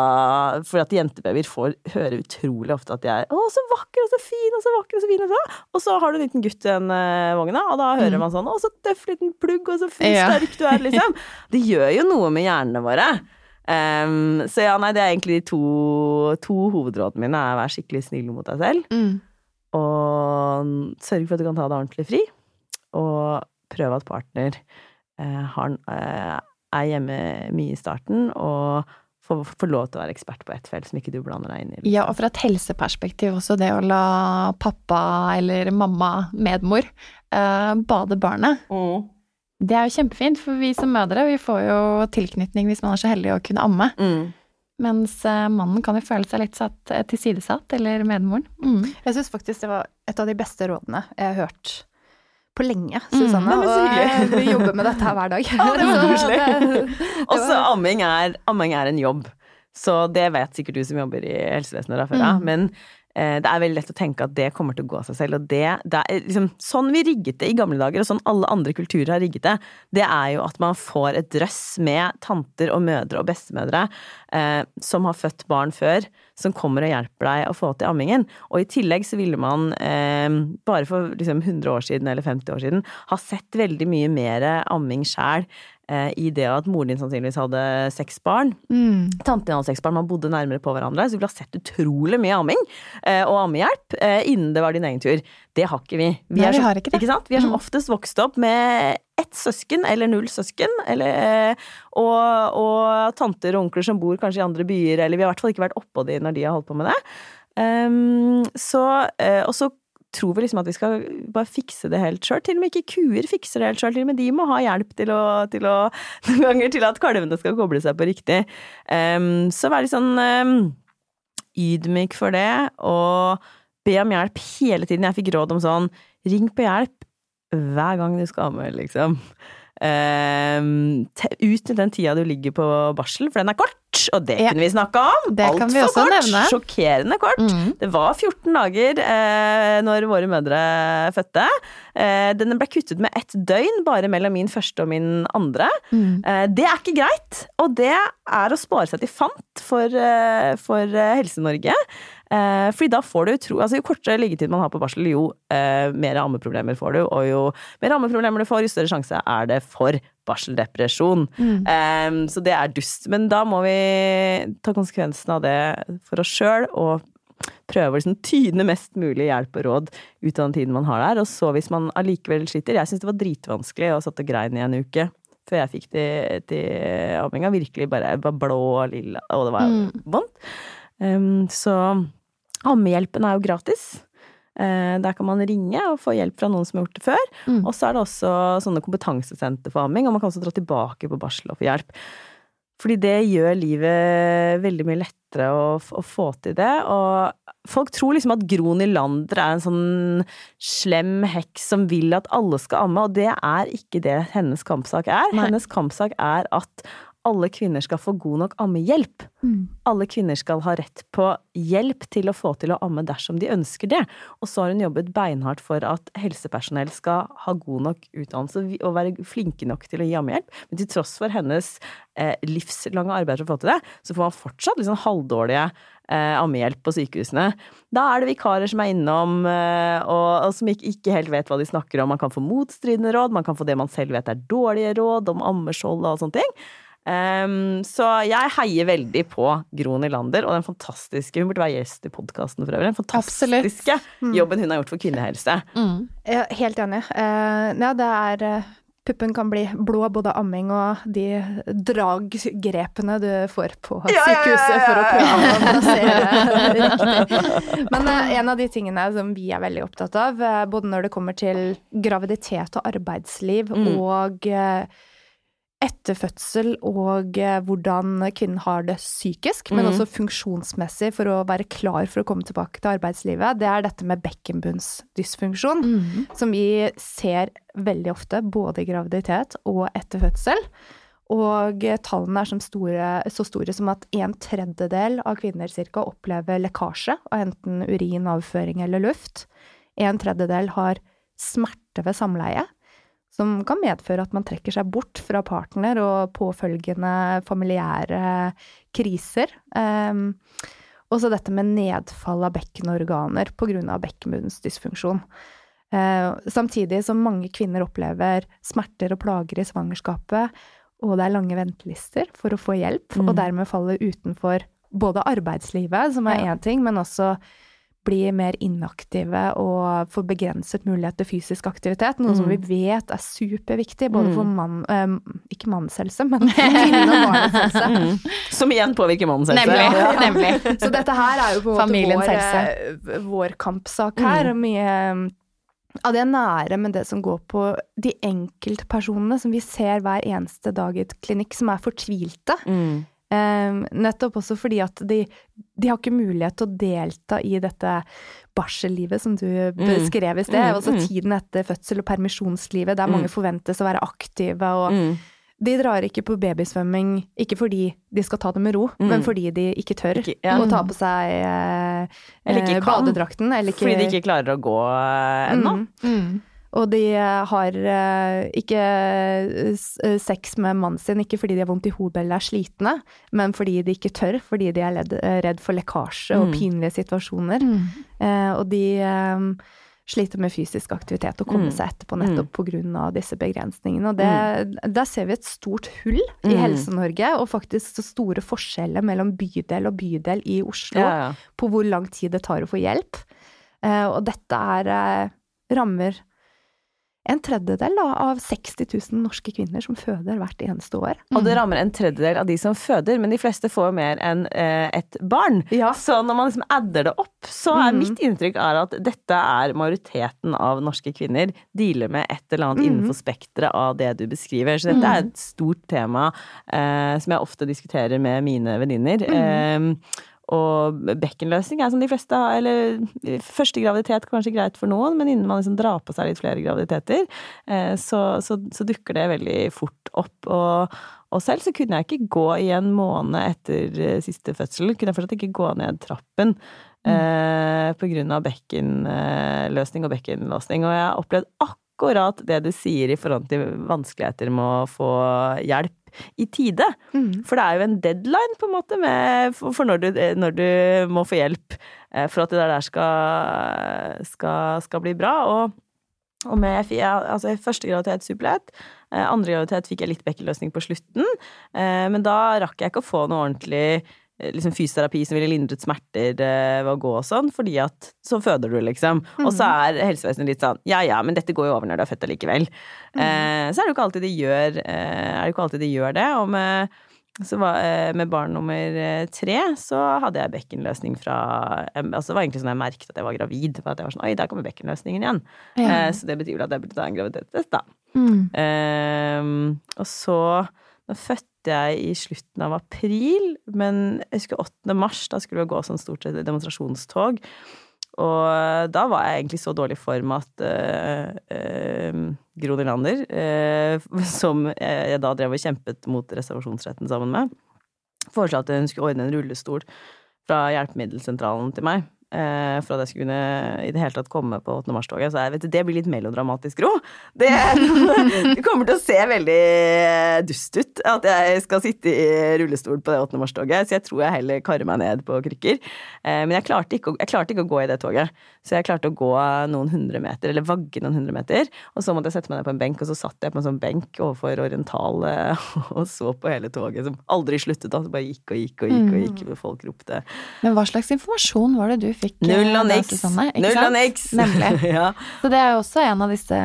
Fordi at jentebabyer får høre utrolig ofte at de er 'Å, så vakker og så fin og så vakker og så fin', og så Og så har du en liten gutt i den eh, vogna, og da hører man sånn 'Å, så tøff liten plugg, og så fin Ja. sterk du er', liksom. Det gjør jo noe med hjernene våre. Um, så ja, nei, det er egentlig de to, to hovedrådene mine. er Vær skikkelig snill mot deg selv. Mm. Og sørg for at du kan ta deg ordentlig fri. Og prøv at partner uh, har, eh, er hjemme mye i starten, og får, får lov til å være ekspert på ett felt som ikke du blander deg inn i. liksom. Ja, og fra et helseperspektiv også, det å la pappa eller mamma, medmor, eh, bade barnet. Mm. Det er jo kjempefint, for vi som mødre vi får jo tilknytning hvis man er så heldig å kunne amme. Mm. Mens eh, mannen kan jo føle seg litt satt, eh, tilsidesatt, eller medmoren. Mm. Jeg syns faktisk det var et av de beste rådene jeg har hørt på lenge, Mm. Susanne. Mm, og vi jobber med dette her hver dag. Å, det var Så koselig. Og så amming er, en jobb. Så det vet sikkert du som jobber i helsevesenet fra før av. Mm. Men eh, det er veldig lett å tenke at det kommer til å gå av seg selv. Og det, det er liksom sånn vi rigget det i gamle dager, og sånn alle andre kulturer har rigget det, det er jo at man får et drøss med tanter og mødre og bestemødre eh, som har født barn før, som kommer og hjelper deg å få til ammingen. Og i tillegg så ville man eh, bare for liksom 100 år siden eller 50 år siden ha sett veldig mye mer amming sjæl. Eh, I det at moren din sannsynligvis hadde seks barn, Mm. Tanten din hadde seks barn, man bodde nærmere på hverandre, så vi ville ha sett utrolig mye amming eh, og ammehjelp eh, innen det var din egen tur. Det har ikke vi. Vi Nei, er vi som, har ikke det. sant? Vi er som Mm. oftest vokst opp med ett søsken eller null søsken, eller, og, og tanter og onkler som bor kanskje i andre byer, eller vi har i hvert fall ikke vært oppå de når de har holdt på med det. Um, så, og så tror vi liksom at vi skal bare fikse det helt sjøl. Til og med ikke kuer fikser det helt sjøl. Til og med de må ha hjelp til å, til å Noen ganger til at kalvene skal koble seg på riktig. Um, så vær litt sånn um, ydmyk for det, og be om hjelp hele tiden. Jeg fikk råd om sånn ring på hjelp hver gang du skal amme, liksom. Um, Utnytt den tida du ligger på barsel, for den er kort, og det kunne vi snakka om! Altfor kan kort! Nevne. Sjokkerende kort. Mm. Det var 14 dager eh, når våre mødre fødte. Eh, den ble kuttet med ett døgn, bare mellom min første og min andre. Mm. Eh, det er ikke greit, og det er å spare seg til fant for, eh, for eh, Helse-Norge. Eh, fordi da får du tro Altså jo kortere liggetid man har på barsel, jo eh, mer ammeproblemer får du. Og jo mer ammeproblemer du får, jo større sjanse er det for barseldepresjon. Mm. Eh, så det er dust. Men da må vi ta konsekvensen av det for oss sjøl og prøve å liksom tyne mest mulig hjelp og råd ut av den tiden man har der. Og så hvis man allikevel sliter Jeg syns det var dritvanskelig å satt og grein i en uke før jeg fikk det til amminga. Virkelig bare, bare blå og lilla, og det var mm. vondt. Um, så Ammehjelpen er jo gratis. Eh, der kan man ringe og få hjelp fra noen som har gjort det før. Mm. Og så er det også sånne kompetansesenter for amming, og man kan også dra tilbake på barsel og få hjelp. Fordi det gjør livet veldig mye lettere å, å, få til det. Og folk tror liksom at Gro Nylander er en sånn slem heks som vil at alle skal amme, og det er ikke det hennes kampsak er. Nei. Hennes kampsak er at alle kvinner skal få god nok ammehjelp. Mm. Alle kvinner skal ha rett på hjelp til å få til å amme dersom de ønsker det. Og så har hun jobbet beinhardt for at helsepersonell skal ha god nok utdannelse og være flinke nok til å gi ammehjelp. Men til tross for hennes eh, livslange arbeid for å få til det, så får man fortsatt liksom halvdårlige eh, ammehjelp på sykehusene. Da er det vikarer som er innom eh, og, og, som ikke, ikke, helt vet hva de snakker om. Man kan få motstridende råd, man kan få det man selv vet er dårlige råd om ammeskjold og sånne ting. Um, så jeg heier veldig på Gro Nylander og den fantastiske Hun burde være gjest i podkasten for øvrig. Den fantastiske mm. jobben hun har gjort for kvinnehelse. Mm. Ja, helt enig. Uh, ja, det er uh, Puppen kan bli blå, både amming og de draggrepene du får på sykehuset for å prøve å plassere riktig. Men uh, en av de tingene som vi er veldig opptatt av, både når det kommer til graviditet og arbeidsliv mm. og etter fødsel og eh, hvordan kvinnen har det psykisk, men mm. også funksjonsmessig for å være klar for å komme tilbake til arbeidslivet, det er dette med bekkenbunnsdysfunksjon, mm. som vi ser veldig ofte både i graviditet og etter fødsel. Og tallene er store, så store som at en tredjedel av kvinner cirka opplever lekkasje av enten urin, avføring eller luft. En tredjedel har smerte ved samleie som kan medføre at man trekker seg bort fra partner og påfølgende familiære kriser. Um, også dette med nedfall av bekkenorganer pga. bekkenbunnens dysfunksjon. Uh, samtidig som mange kvinner opplever smerter og plager i svangerskapet, og det er lange ventelister for å få hjelp, mm. og dermed faller utenfor både arbeidslivet, som er én ja. ting, men også blir mer inaktive og får begrenset mulighet til fysisk aktivitet. Noe mm. som vi vet er superviktig, både mm. for mann um, Ikke mannens helse, men kvinne og barnets helse. Mm. Som igjen påvirker mannens helse. Nemlig. Ja. Nemlig. Så dette her er jo på en måte vår, eh, vår kampsak her. Mm. Mye av det nære med det som går på de enkeltpersonene som vi ser hver eneste dag i et klinikk, som er fortvilte. Mm. Um, nettopp også fordi at de, de, har ikke mulighet til å delta i dette barsellivet som du mm. beskrev i sted. Mm, også mm. tiden etter fødsel og permisjonslivet, der mange mm. forventes å være aktive. og mm. De drar ikke på babysvømming ikke fordi de skal ta det med ro, men fordi de ikke tør ikke, ja. å ta på seg eh, eller ikke badedrakten. Eller ikke, fordi de ikke klarer å gå eh, ennå. Og de har uh, ikke uh, sex med mannen sin, ikke fordi de har vondt i hodet eller er slitne, men fordi de ikke tør, fordi de er redd for lekkasje og mm. pinlige situasjoner. Mm. Og de sliter med fysisk aktivitet og komme mm. seg etterpå nettopp mm. pga. disse begrensningene. Og det, mm. der ser vi et stort hull i mm. Helse-Norge, og faktisk så store forskjeller mellom bydel og bydel i Oslo ja, ja. på hvor lang tid det tar å få hjelp. og dette er rammer en tredjedel da, av 60 000 norske kvinner som føder hvert eneste år. Mm. Og det rammer en tredjedel av de som føder, men de fleste får mer enn eh, et barn. Ja. Så når man liksom adder det opp, så er mm. mitt inntrykk er at dette er majoriteten av norske kvinner dealer med et eller annet mm. innenfor spekteret av det du beskriver. Så dette er mm. et stort tema eh, som jeg ofte diskuterer med mine venninner. Eh, og bekkenløsning er som de fleste har, eller første graviditet kanskje greit for noen, men innen man liksom drar på seg litt flere graviditeter, eh, så, så, så dukker det veldig fort opp. Og, og, selv så kunne jeg ikke gå i en måned etter eh, siste fødsel. Kunne jeg fortsatt ikke gå ned trappen. Mm. Eh, på grunn av bekkenløsning og bekkenlåsning. Og jeg har opplevd akkurat det du sier i forhold til vanskeligheter med å få hjelp i tide. Mm. For det er jo en deadline, på en måte, med, for når du, når du, må få hjelp eh, for at det der skal, skal, skal bli bra. Og, og med altså, første graviditet superlett. Eh, andre graviditet fikk jeg litt bekkenløsning på slutten. Eh, men da rakk jeg ikke å få noe ordentlig Eh, liksom fysioterapi som ville lindret smerter eh, ved å gå og sånn, fordi at så føder du, liksom. Mm. Og så mhm. er helsevesenet litt sånn ja ja, men dette går jo over når du er født allikevel. Mm. Eh, så er det jo ikke alltid de gjør, eh, er det ikke alltid de gjør det. Og med, var, eh, med barn nummer eh, tre så hadde jeg bekkenløsning fra Altså det var egentlig sånn jeg merket at jeg var gravid. For at jeg var sånn Oi, der kommer bekkenløsningen igjen. Ja. så det betyr vel at jeg burde ta en graviditetstest, da. Mm. og så når fødte jeg i slutten av april, men jeg husker 8. mars, da skulle vi gå sånn stort demonstrasjonstog. Og da var jeg egentlig så dårlig form at uh, uh, Gro Nylander, uh, som jeg da drev og kjempet mot reservasjonsretten sammen med, foreslo at hun skulle ordne en rullestol fra hjelpemiddelsentralen til meg. Eh, for at jeg skulle i det hele tatt komme på 8. mars-toget. Så jeg vet, det blir litt melodramatisk, Ro. Det, det, kommer til å se veldig dust ut at jeg skal sitte i rullestol på det 8. mars-toget, så jeg tror jeg heller karer meg ned på krykker. Eh, men jeg klarte, ikke, jeg klarte ikke å gå i det toget, så jeg klarte å gå noen hundre meter, eller vagge noen hundre meter. Og så måtte jeg sette meg ned på en benk, og så satt jeg på en sånn benk overfor Oriental eh, og så på hele toget, som aldri sluttet. Altså bare gikk og gikk og gikk, og gikk, og folk ropte. Men hva slags informasjon var det du fikk? Fikk Null og niks. Null og niks. Nemlig. ja. Så det er jo også en av disse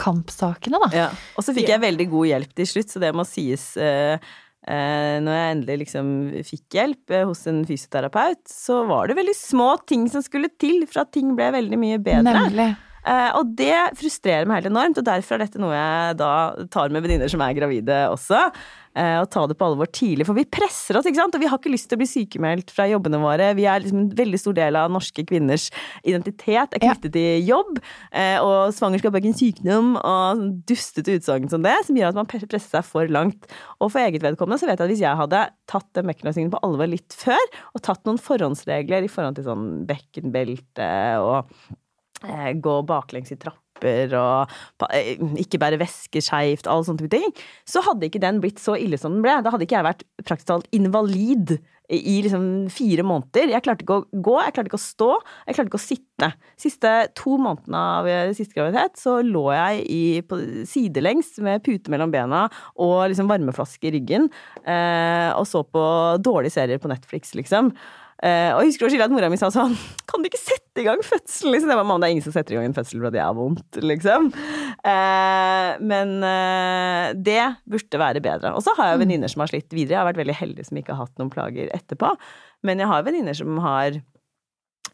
kampsakene, da. Ja. Og så fikk jeg veldig god hjelp til slutt, så det må sies. Eh, eh, når jeg endelig liksom fikk hjelp eh, hos en fysioterapeut, så var det veldig små ting som skulle til for at ting ble veldig mye bedre. Nemlig. Uh, og det frustrerer meg helt enormt, og derfor er dette noe jeg da tar med venninner som er gravide også. Uh, og ta det på alvor tidlig, for vi presser oss, ikke sant? og vi har ikke lyst til å bli sykemeldt fra jobbene våre. Vi er liksom en veldig stor del av norske kvinners identitet er knyttet ja. til jobb, uh, og svangerskap er ikke en sykdom, og dustete utsagn som det, som gjør at man presser seg for langt. Og for eget vedkommende så vet jeg at hvis jeg hadde tatt den bekkenløsningen på alvor litt før, og tatt noen forhåndsregler i forhold til sånn bekkenbelte og Eh, gå baklengs i trapper og eh, ikke bære vesker skeivt, alle sånne ting, så hadde ikke den blitt så ille som den ble. Da hadde ikke jeg vært praktisk talt invalid i liksom fire måneder. Jeg klarte ikke å gå, jeg klarte ikke å stå, jeg klarte ikke å sitte. Siste to månedene av eh, siste graviditet så lå jeg i, på sidelengs med pute mellom bena og liksom varmeflaske i ryggen eh, og så på dårlige serier på Netflix, liksom. Uh, og jeg husker også at mora mi sa sånn Kan du ikke sette i gang fødselen? Liksom. Jeg var, Mamma, det er ingen som setter i gang en fødsel fordi det er vondt, liksom. Uh, men uh, det burde være bedre. Og så har jeg venninner som har slitt videre. Jeg har vært veldig heldig som ikke har hatt noen plager etterpå. Men jeg har venninner som har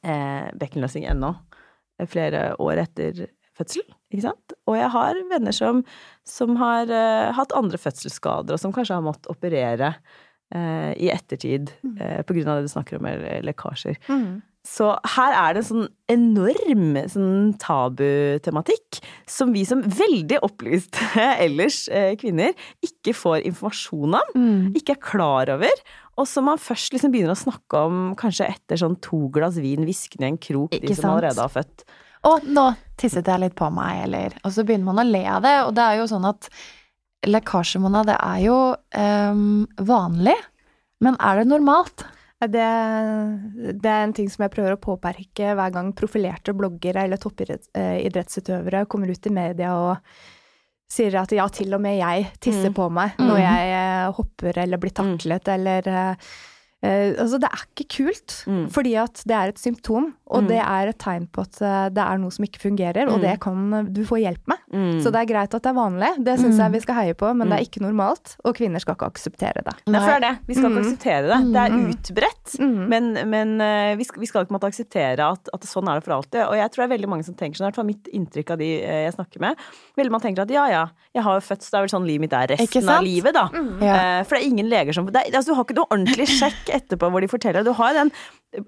bekkenløsning ennå, flere år etter fødsel. Ikke sant? Og jeg har venner som, som har hatt andre fødselsskader, og som kanskje har måttet operere eh, i ettertid mm. eh, på grunn av det du snakker om, eller lekkasjer. Mm. Så her er det en sånn enorm sånn tabutematikk som vi som veldig opplyste ellers eh, kvinner ikke får informasjon om, mm. ikke er klar over. Og som man først liksom begynner å snakke om kanskje etter sånn to glass vin hviskende i en krok, ikke de som sant? allerede har født. Og nå tisset jeg litt på meg, eller Og så begynner man å le av det, og det er jo sånn at lekkasje, det er jo um, vanlig. Men er det normalt? Det, det, er en ting som jeg prøver å påperke hver gang profilerte bloggere eller toppidrettsutøvere kommer ut i media og sier at ja, til og med jeg tisser mm. på meg når mm. jeg eh, hopper eller blir taklet mm. eller uh, Altså, det er ikke kult, mm. fordi at det er et symptom. og Mm. det er et tegn på at eh, det er noe som ikke fungerer, og Mm. det kan eh, du få hjelp med. Mm. Så det er greit at det er vanlig, det syns Mm. jeg vi skal heie på, men det Mm. er ikke normalt, og kvinner skal ikke akseptere det. Nei, for det er det. Vi skal ikke Mm. akseptere det. Det er Mm. utbredt. Mm. Men, men eh, vi, skal, vi skal ikke måtte akseptere at, at sånn er det for alltid. Og jeg tror det er veldig mange som tenker sånn, i hvert fall mitt inntrykk av de eh, jeg snakker med. Veldig mange tenker at ja ja, jeg har jo født, så det er vel sånn livet mitt er resten av livet, da. Ja. Uh, For det er ingen leger som det er, altså, Du har ikke noe ordentlig sjekk etterpå hvor de forteller. Du har den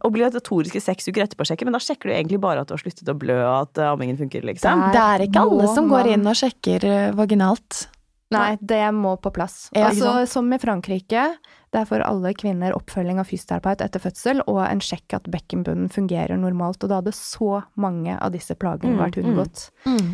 obligatoriske seks uker etterpå-sjekken, men da sjekker du egentlig bare at du har sluttet å blø og at eh, ammingen funker, liksom. Det er ikke alle som går inn og sjekker eh, vaginalt. Nei, det må på plass. Ja, altså, som i Frankrike, det er for alle kvinner oppfølging av fysioterapeut etter fødsel, og en sjekk at bekkenbunnen fungerer normalt. Og da hadde så mange av disse plagene Mm, vært mm. unngått.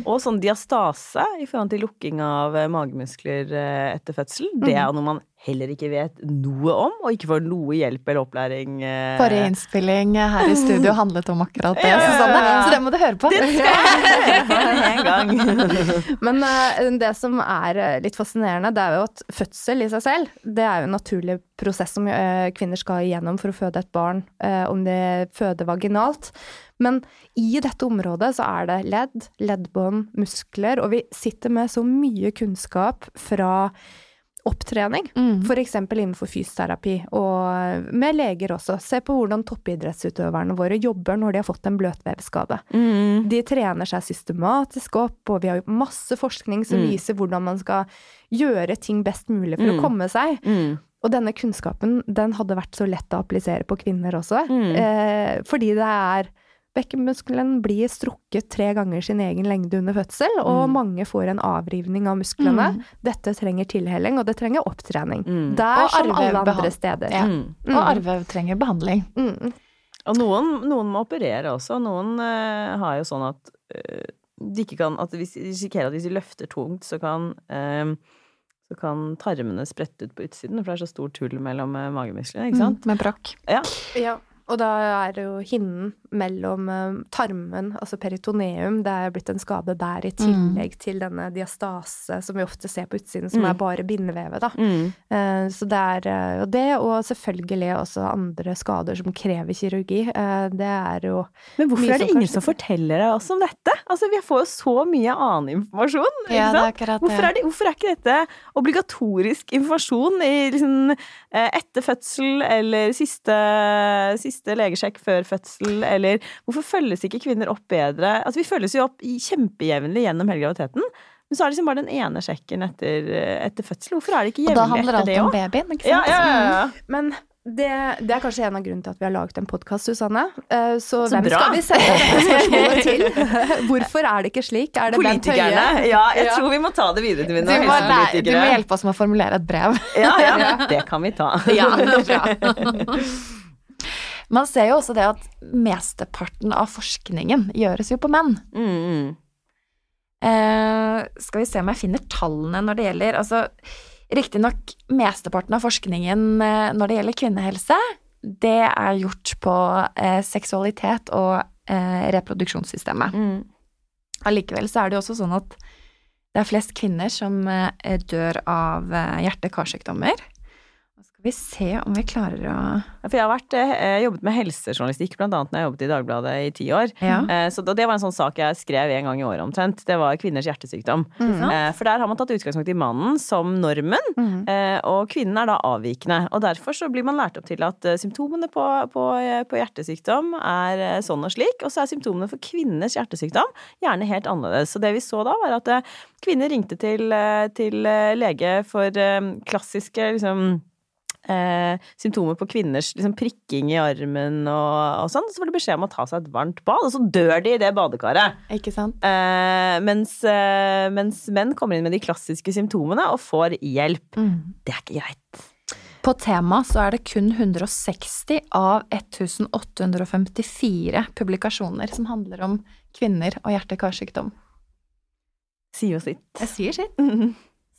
Og sånn diastase i forhold til lukking av eh, magemuskler etter fødsel, det er noe man heller ikke vet noe om, og ikke får noe hjelp eller opplæring. eh. Forrige innspilling her i studio handlet om akkurat det, Ja, ja, ja. Så det må du høre på. Det skal jeg høre på en gang. Men uh, det som er eh, litt fascinerende, det er jo at fødsel i seg selv, det er jo en naturlig prosess som uh, kvinner skal igjennom for å føde et barn, uh, om de føder vaginalt. Men i dette området så er det ledd, leddbånd, muskler, og vi sitter med så mye kunnskap fra opptrening. Mm. F.eks. innenfor fysioterapi, og med leger også. Se på hvordan toppidrettsutøverne våre jobber når de har fått en bløtvevskade. Mm. De trener seg systematisk opp, og vi har jo masse forskning som Mm. viser hvordan man skal gjøre ting best mulig for Mm. å komme seg. Mm. Og denne kunnskapen, den hadde vært så lett å applisere på kvinner også. Mm. Eh, fordi det er Bekkenmuskelen blir strukket tre ganger sin egen lengde under fødsel, og Mm. mange får en avrivning av musklene. Mm. Dette trenger tilhelling, og det trenger opptrening. Mm. Der Og som alle andre steder. Ja. Mm. Og arve trenger behandling. Mm. Og noen, noen må operere også. Noen uh, har jo sånn at uh, de ikke kan At hvis de risikerer at hvis de løfter tungt, så kan uh, så kan tarmene sprette ut på utsiden, for det er så stort hull mellom magemusklene, ikke sant? Mm, med brokk. Ja, og da er det jo hinnen mellom eh, tarmen, altså peritoneum, det er blitt en skade der i tillegg til denne diastase som vi ofte ser på utsiden, som Mm. er bare bindevevet, da. Mm. Eh, Så det er eh, jo det, og selvfølgelig også andre skader som krever kirurgi. Eh, Det er jo Men hvorfor er det ingen som forteller deg oss om dette? Altså, Vi får jo så mye annen informasjon. ikke Ja, det sant? er akkurat Hvorfor er, det, hvorfor er ikke dette obligatorisk informasjon i liksom, eh, etter fødsel eller siste, siste legesjekk før fødsel, eller hvorfor følges ikke kvinner opp bedre? Altså, vi følges jo opp kjempejevnlig gjennom hele graviditeten, men så er det liksom bare den ene sjekken etter, etter fødsel. Hvorfor er det ikke Og da handler etter alt om babyen, ikke Ja, sant? ja, ja, ja. Men det, det er kanskje en av grunnene til at vi har laget en podkast, Susanne. Eh, Så, Så hvem bra. skal vi sende dette spørsmålet til? Hvorfor er det ikke slik? Er det Bent Høie? Politikerne. Ja, jeg Ja. tror vi må ta det videre til Du mine må, lære, du må hjelpe oss med å formulere et brev. Ja, ja, det kan vi ta. Ja, det er bra. Man ser jo også det at mesteparten av forskningen gjøres jo på menn. Mm, mm. Eh, skal vi se om jeg finner tallene når det gjelder Altså, riktignok mesteparten av forskningen eh, når det gjelder kvinnehelse, det er gjort på eh, seksualitet og eh, reproduksjonssystemet. Mm. Allikevel så er det jo også sånn at det er flest kvinner som eh, dør av eh, hjerte-karsykdommer. Vi se om vi klarer å For jeg har vært, eh, jobbet med helsejournalistikk, blant annet når jeg jobbet i Dagbladet i ti år. Ja. Eh, Så det var en sånn sak jeg skrev en gang i året omtrent. Det var kvinners hjertesykdom. Eh, For der har man tatt utgangspunkt i mannen som normen, Mm. eh, og kvinnen er da avvikende. Og derfor så blir man lært opp til at eh, symptomene på, på, eh, på hjertesykdom er sånn og slik, og så er symptomene for kvinners hjertesykdom gjerne helt annerledes. Så det vi så da, var at kvinner ringte til, til lege for klassiske liksom eh, symptomer på kvinners liksom, prikking i armen og, og sånn, så får de beskjed om å ta seg et varmt bad, og så dør de i det badekaret. Ikke sant? Eh, mens, eh, mens menn kommer inn med de klassiske symptomene og får hjelp. Det er ikke greit. På tema så er det kun 160 av 1854 publikasjoner som handler om kvinner og hjerte-karsykdom. Sier jo sitt. Jeg sier sitt.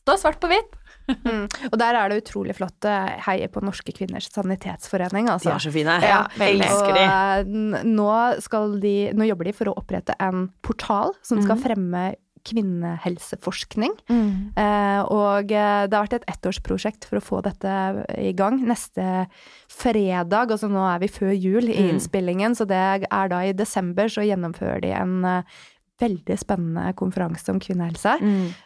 Står svart på hvitt. Mm. Og der er det utrolig flott Heier på Norske kvinners sanitetsforening, De altså. er så fine. Ja, jeg Elsker de. eh, nå, de, nå jobber de for å opprette en portal som skal Mhm. fremme kvinnehelseforskning. Eh, og eh, det har vært et ettårsprosjekt for å få dette i gang. Neste fredag, altså nå er vi før jul i Mm. innspillingen, så det er da i desember, så gjennomfører de en eh, veldig spennende konferanse om kvinnehelse.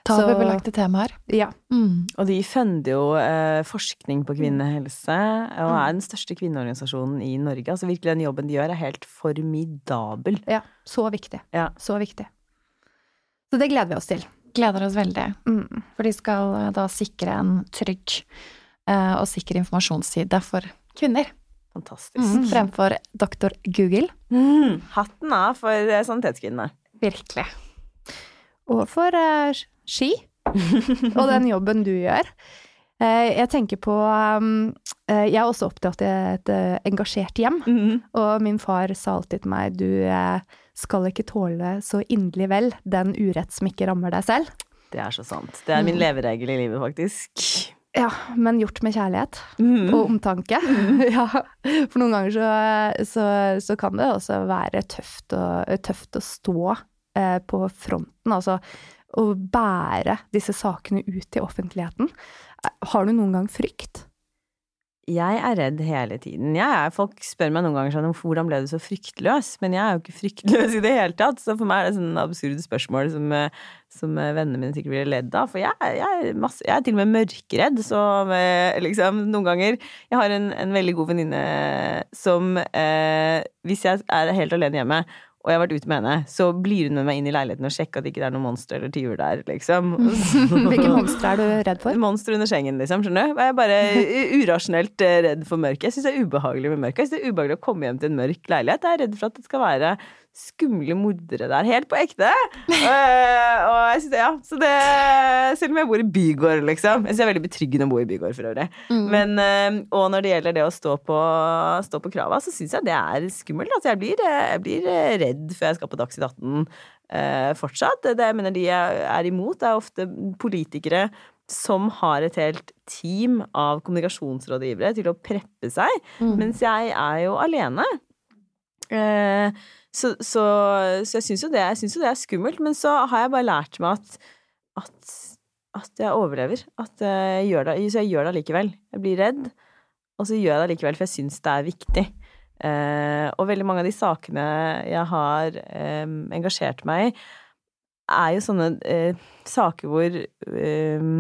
Tabubelagte temaer. Ja. Mm. Og de funder jo eh, forskning på kvinnehelse, og Mm. er den største kvinneorganisasjonen i Norge. Altså virkelig den jobben de gjør, er helt formidabel. ja. Så viktig. Ja. Så viktig. Så det gleder vi oss til. Gleder oss veldig. Mm. For de skal eh, da sikre en trygg eh, og sikker informasjonsside for kvinner. Fantastisk. Mm. Fremfor doktor Google. Mm. Hatten av for eh, sanitetskvinnene. Virkelig. Og for uh, ski, og den jobben du gjør. Uh, jeg tenker på um, uh, Jeg er også opptatt av et engasjert hjem. Mm. Og min far sa alltid til meg du skal ikke tåle så inderlig vel den urett som ikke rammer deg selv. Det er så sant. Det er min leveregel i livet, faktisk. Ja, men gjort med kjærlighet Mm. og omtanke. ja, for noen ganger så, så, så kan det også være tøft å, tøft å stå på fronten, altså å bære disse sakene ut til offentligheten. Har du noen gang frykt? Jeg er redd hele tiden. Er, folk spør meg noen ganger sånn hvordan ble du så fryktløs? Men jeg er jo ikke fryktløs i det hele tatt, så for meg er det sånn absurde spørsmål som, eh, som eh, vennene mine sikkert blir ledd av. For jeg, jeg, er masse, jeg er til og med mørkeredd, så eh, liksom noen ganger Jeg har en, en veldig god venninne som eh, Hvis jeg er helt alene hjemme og jeg har vært ute med henne, så blir hun med meg inn i leiligheten og sjekker at det ikke er noen monster eller tyver der, liksom. Hvilke monstre er du redd for? Monster under sengen, liksom. skjønner du? Jeg er bare urasjonelt eh, redd for mørket. Jeg syns det er ubehagelig med mørket. Jeg synes det er ubehagelig å komme hjem til en mørk leilighet. Jeg er redd for at det skal være skumle mordere der. Helt på ekte. Uh, og jeg synes ja. Så det Selv om jeg bor i bygård, liksom. Jeg synes det er veldig betryggende å bo i bygård for øvrig. Mm. Men, uh, og når det gjelder det å stå på, stå på krava, så syns jeg det er skummelt. Altså, jeg blir, eh, jeg blir redd før jeg skal på Dagsnytt 18 uh, fortsatt. Det jeg mener de jeg er imot, er ofte politikere som har et helt team av kommunikasjonsrådgivere til å preppe seg, Mm. mens jeg er jo alene. Eh, så, så, så jeg syns jo, jo det er skummelt, men så har jeg bare lært meg at, at, at jeg overlever. At jeg gjør det, så jeg gjør det allikevel. Jeg blir redd, og så gjør jeg det allikevel, for jeg syns det er viktig. Eh, og veldig mange av de sakene jeg har eh, engasjert meg i, er jo sånne eh, saker hvor eh,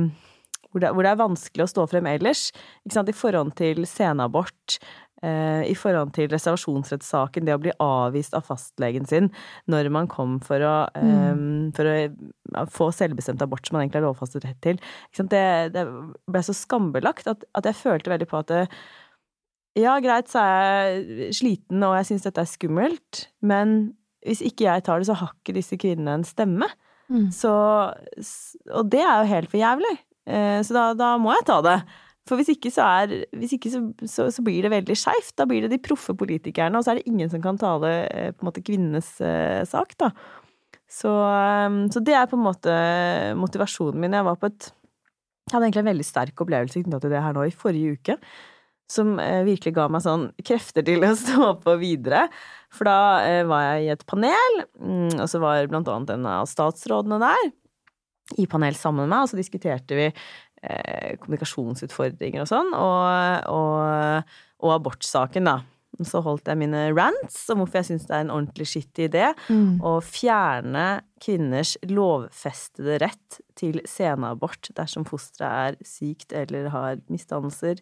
hvor det, hvor det er vanskelig å stå frem ellers. I forhold til seneabort, eh, i forhold til reservasjonsrettssaken, det å bli avvist av fastlegen sin når man kom for å, eh, for å få selvbestemt abort som man egentlig har lovfastet rett til. Det, det ble så skambelagt at, at jeg følte veldig på at det, ja, greit, så er jeg sliten og jeg syns dette er skummelt, men hvis ikke jeg tar det, så har ikke disse kvinnene en stemme. Mm. Så, og det er jo helt for jævlig. Eh, Så da, da må jeg ta det. For hvis ikke, så, er, hvis ikke så, så, så blir det veldig skeivt. Da blir det de proffe politikerne, og så er det ingen som kan tale eh, på en måte kvinnenes eh, sak, da. Så, eh, så det er på en måte motivasjonen min. Jeg var på et Jeg hadde egentlig en veldig sterk opplevelse knytta til det her nå i forrige uke. Som eh, virkelig ga meg sånn krefter til å stå på videre. For da eh, var jeg i et panel, mm, og så var blant annet en av statsrådene der i panel sammen med meg, og så diskuterte vi eh, kommunikasjonsutfordringer og sånn, og, og, og abortsaken, da. Så holdt jeg mine rants om hvorfor jeg syns det er en ordentlig skittig idé Mm. å fjerne kvinners lovfestede rett til senabort dersom fosteret er sykt eller har misdannelser,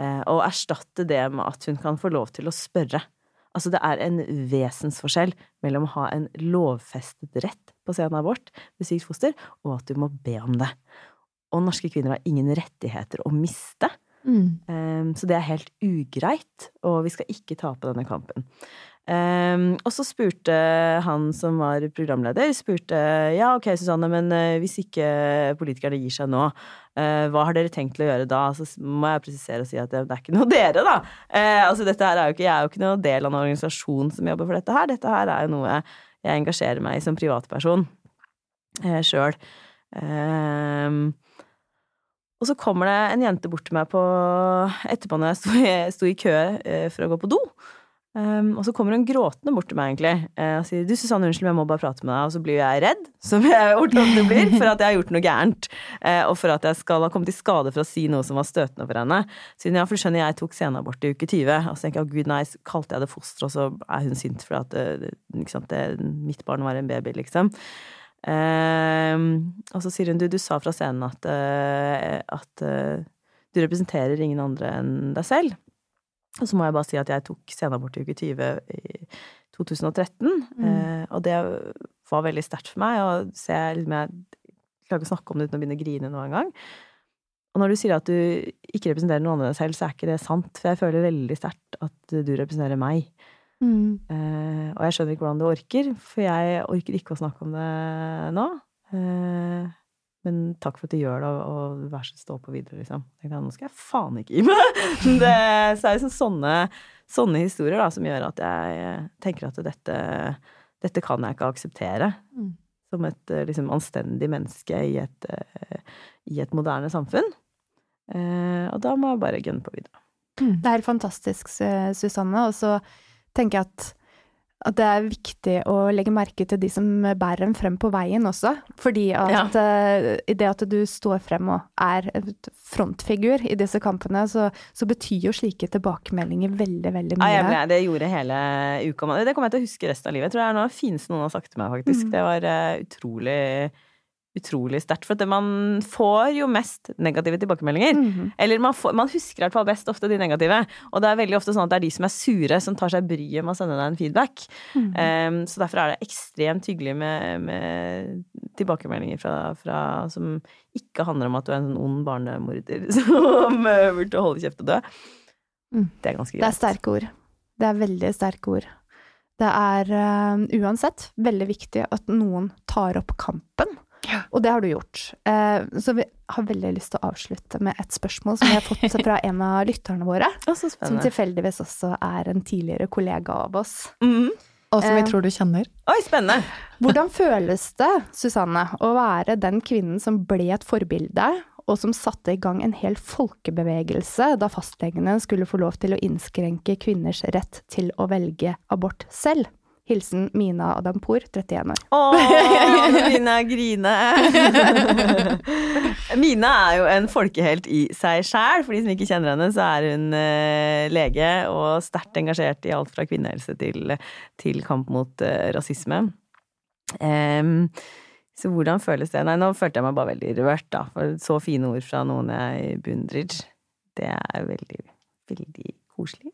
eh, og erstatte det med at hun kan få lov til å spørre. Altså, det er en vesensforskjell mellom å ha en lovfestet rett på senabort ved sykt foster, og at du må be om det. Og norske kvinner har ingen rettigheter å miste. Mm. Um, så det er helt ugreit, og vi skal ikke tape denne kampen. Um, og så spurte han som var programleder, spurte ja, ok, Susanne, men uh, hvis ikke politikerne gir seg nå, uh, hva har dere tenkt til å gjøre da? Så må jeg presisere og si at det, det er ikke noe dere, da. Uh, altså dette her er jo ikke, Jeg er jo ikke noen del av en organisasjon som jobber for dette her. Dette her er jo noe jeg engasjerer meg i som privatperson uh, sjøl. Um, og så kommer det en jente bort til meg på, etterpå når jeg sto i, sto i kø eh, for å gå på do. Um, og så kommer hun gråtende bort til meg egentlig uh, og sier du Susanne, unnskyld, jeg må bare prate med deg. Og så blir jeg redd, som jeg ofte blir, for at jeg har gjort noe gærent. Uh, og for at jeg skal ha kommet i skade for å si noe som var støtende for henne. Siden ja, for skjønner, jeg tok senabort i uke 20, og så tenker jeg å gud nei, kalte jeg det foster, og så er hun sint for at det, det, mitt barn var en baby, liksom. Uh, og så sier hun du, du sa fra scenen at, at du representerer ingen andre enn deg selv. Og så må jeg bare si at jeg tok senabort i uke 20 i 2013, mm. eh, og det var veldig sterkt for meg. Og så jeg, jeg klarer ikke å snakke om det uten å begynne å grine noen gang. Og når du sier at du ikke representerer noen andre enn deg selv, så er ikke det sant. For jeg føler veldig sterkt at du representerer meg. Mm. Eh, og jeg skjønner ikke hvordan du orker, for jeg orker ikke å snakke om det nå. Uh, men takk for at du gjør det, og vær så stå på videre, liksom. Jeg tenkte, nå skal jeg faen ikke gi meg! Det, så er det liksom sånne, sånne, historier da, som gjør at jeg tenker at dette, dette kan jeg ikke akseptere. Mm. Som et liksom, anstendig menneske i et, i et moderne samfunn. Eh, og da må jeg bare gunne på videre. Mm. Det er helt fantastisk, Susanne. Og så tenker jeg at at det er viktig å legge merke til de som bærer en frem på veien også. Fordi at ja. i det at du står frem og er frontfigur i disse kampene, så, så betyr jo slike tilbakemeldinger veldig, veldig mye. Ja, ble, det gjorde hele uka. Det kommer jeg til å huske resten av livet. Jeg tror det er noe av det fineste noen har sagt til meg, faktisk. Mm. Det var uh, utrolig utrolig sterkt. For at man får jo mest negative tilbakemeldinger. Mm -hmm. Eller man, får, man, husker i hvert fall best ofte de negative. Og det er veldig ofte sånn at det er de som er sure, som tar seg bryet med å sende deg en feedback. Mm -hmm. um, så derfor er det ekstremt hyggelig med, med tilbakemeldinger fra, fra, som ikke handler om at du er en sånn ond barnemorder som burde holde kjeft og dø. Mm. Det er ganske greit. Det er sterke ord. Det er veldig sterke ord. Det er uh, uansett veldig viktig at noen tar opp kampen og det har du gjort. Eh, så vi har veldig lyst til å avslutte med et spørsmål som vi har fått fra en av lytterne våre. som tilfeldigvis også er en tidligere kollega av oss. Mm. Og som vi eh, tror du kjenner. Oi, spennende! Hvordan føles det, Susanne, å være den kvinnen som ble et forbilde, og som satte i gang en hel folkebevegelse da fastlegene skulle få lov til å innskrenke kvinners rett til å velge abort selv? Hilsen Mina Adampour, 31 år. Å, Mina grine! Mina er jo en folkehelt i seg sjæl. For de som ikke kjenner henne, så er hun uh, lege og sterkt engasjert i alt fra kvinnehelse til, til kamp mot uh, rasisme. Um, så hvordan føles det? Nei, nå følte jeg meg bare veldig rørt, da. For så fine ord fra noen jeg beundrer. Det er veldig, veldig koselig.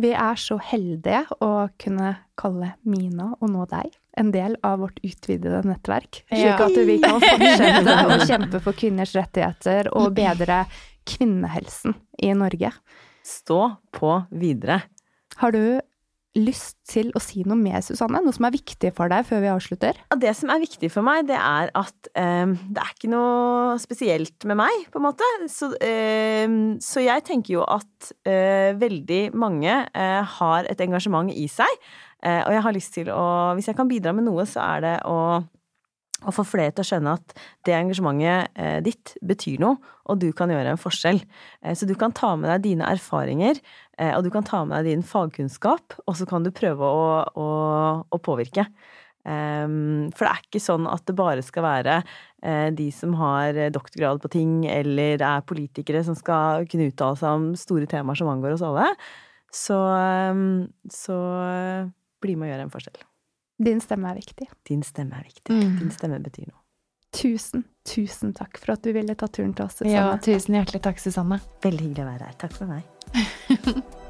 Vi er så heldige å kunne kalle Mina, og nå deg, en del av vårt utvidede nettverk. Slik at vi kan fortsette å kjempe for kvinners rettigheter og bedre kvinnehelsen i Norge. Stå på videre. Har du lyst til å si noe mer, Susanne? Noe som er viktig for deg før vi avslutter? Det som er viktig for meg, det er at eh, det er ikke noe spesielt med meg, på en måte. Så, eh, så jeg tenker jo at eh, veldig mange uh, har et engasjement i seg. Uh, og jeg har lyst til å Hvis jeg kan bidra med noe, så er det å og få flere til å skjønne at det engasjementet eh, ditt betyr noe, og du kan gjøre en forskjell. Eh, så du kan ta med deg dine erfaringer, eh, og du kan ta med deg din fagkunnskap, og så kan du prøve å, å, å påvirke. Um, for det er ikke sånn at det bare skal være de som har doktorgrad på ting, eller er politikere, som skal kunne uttale seg om store temaer som angår oss alle. Så, um, så bli med og gjør en forskjell. Din stemme er viktig. Din stemme er viktig. Mm. Din stemme betyr noe. Tusen, tusen takk for at du ville ta turen til oss, Susanne. Ja, tusen hjertelig takk, Susanne. Veldig hyggelig å være her. Takk for meg.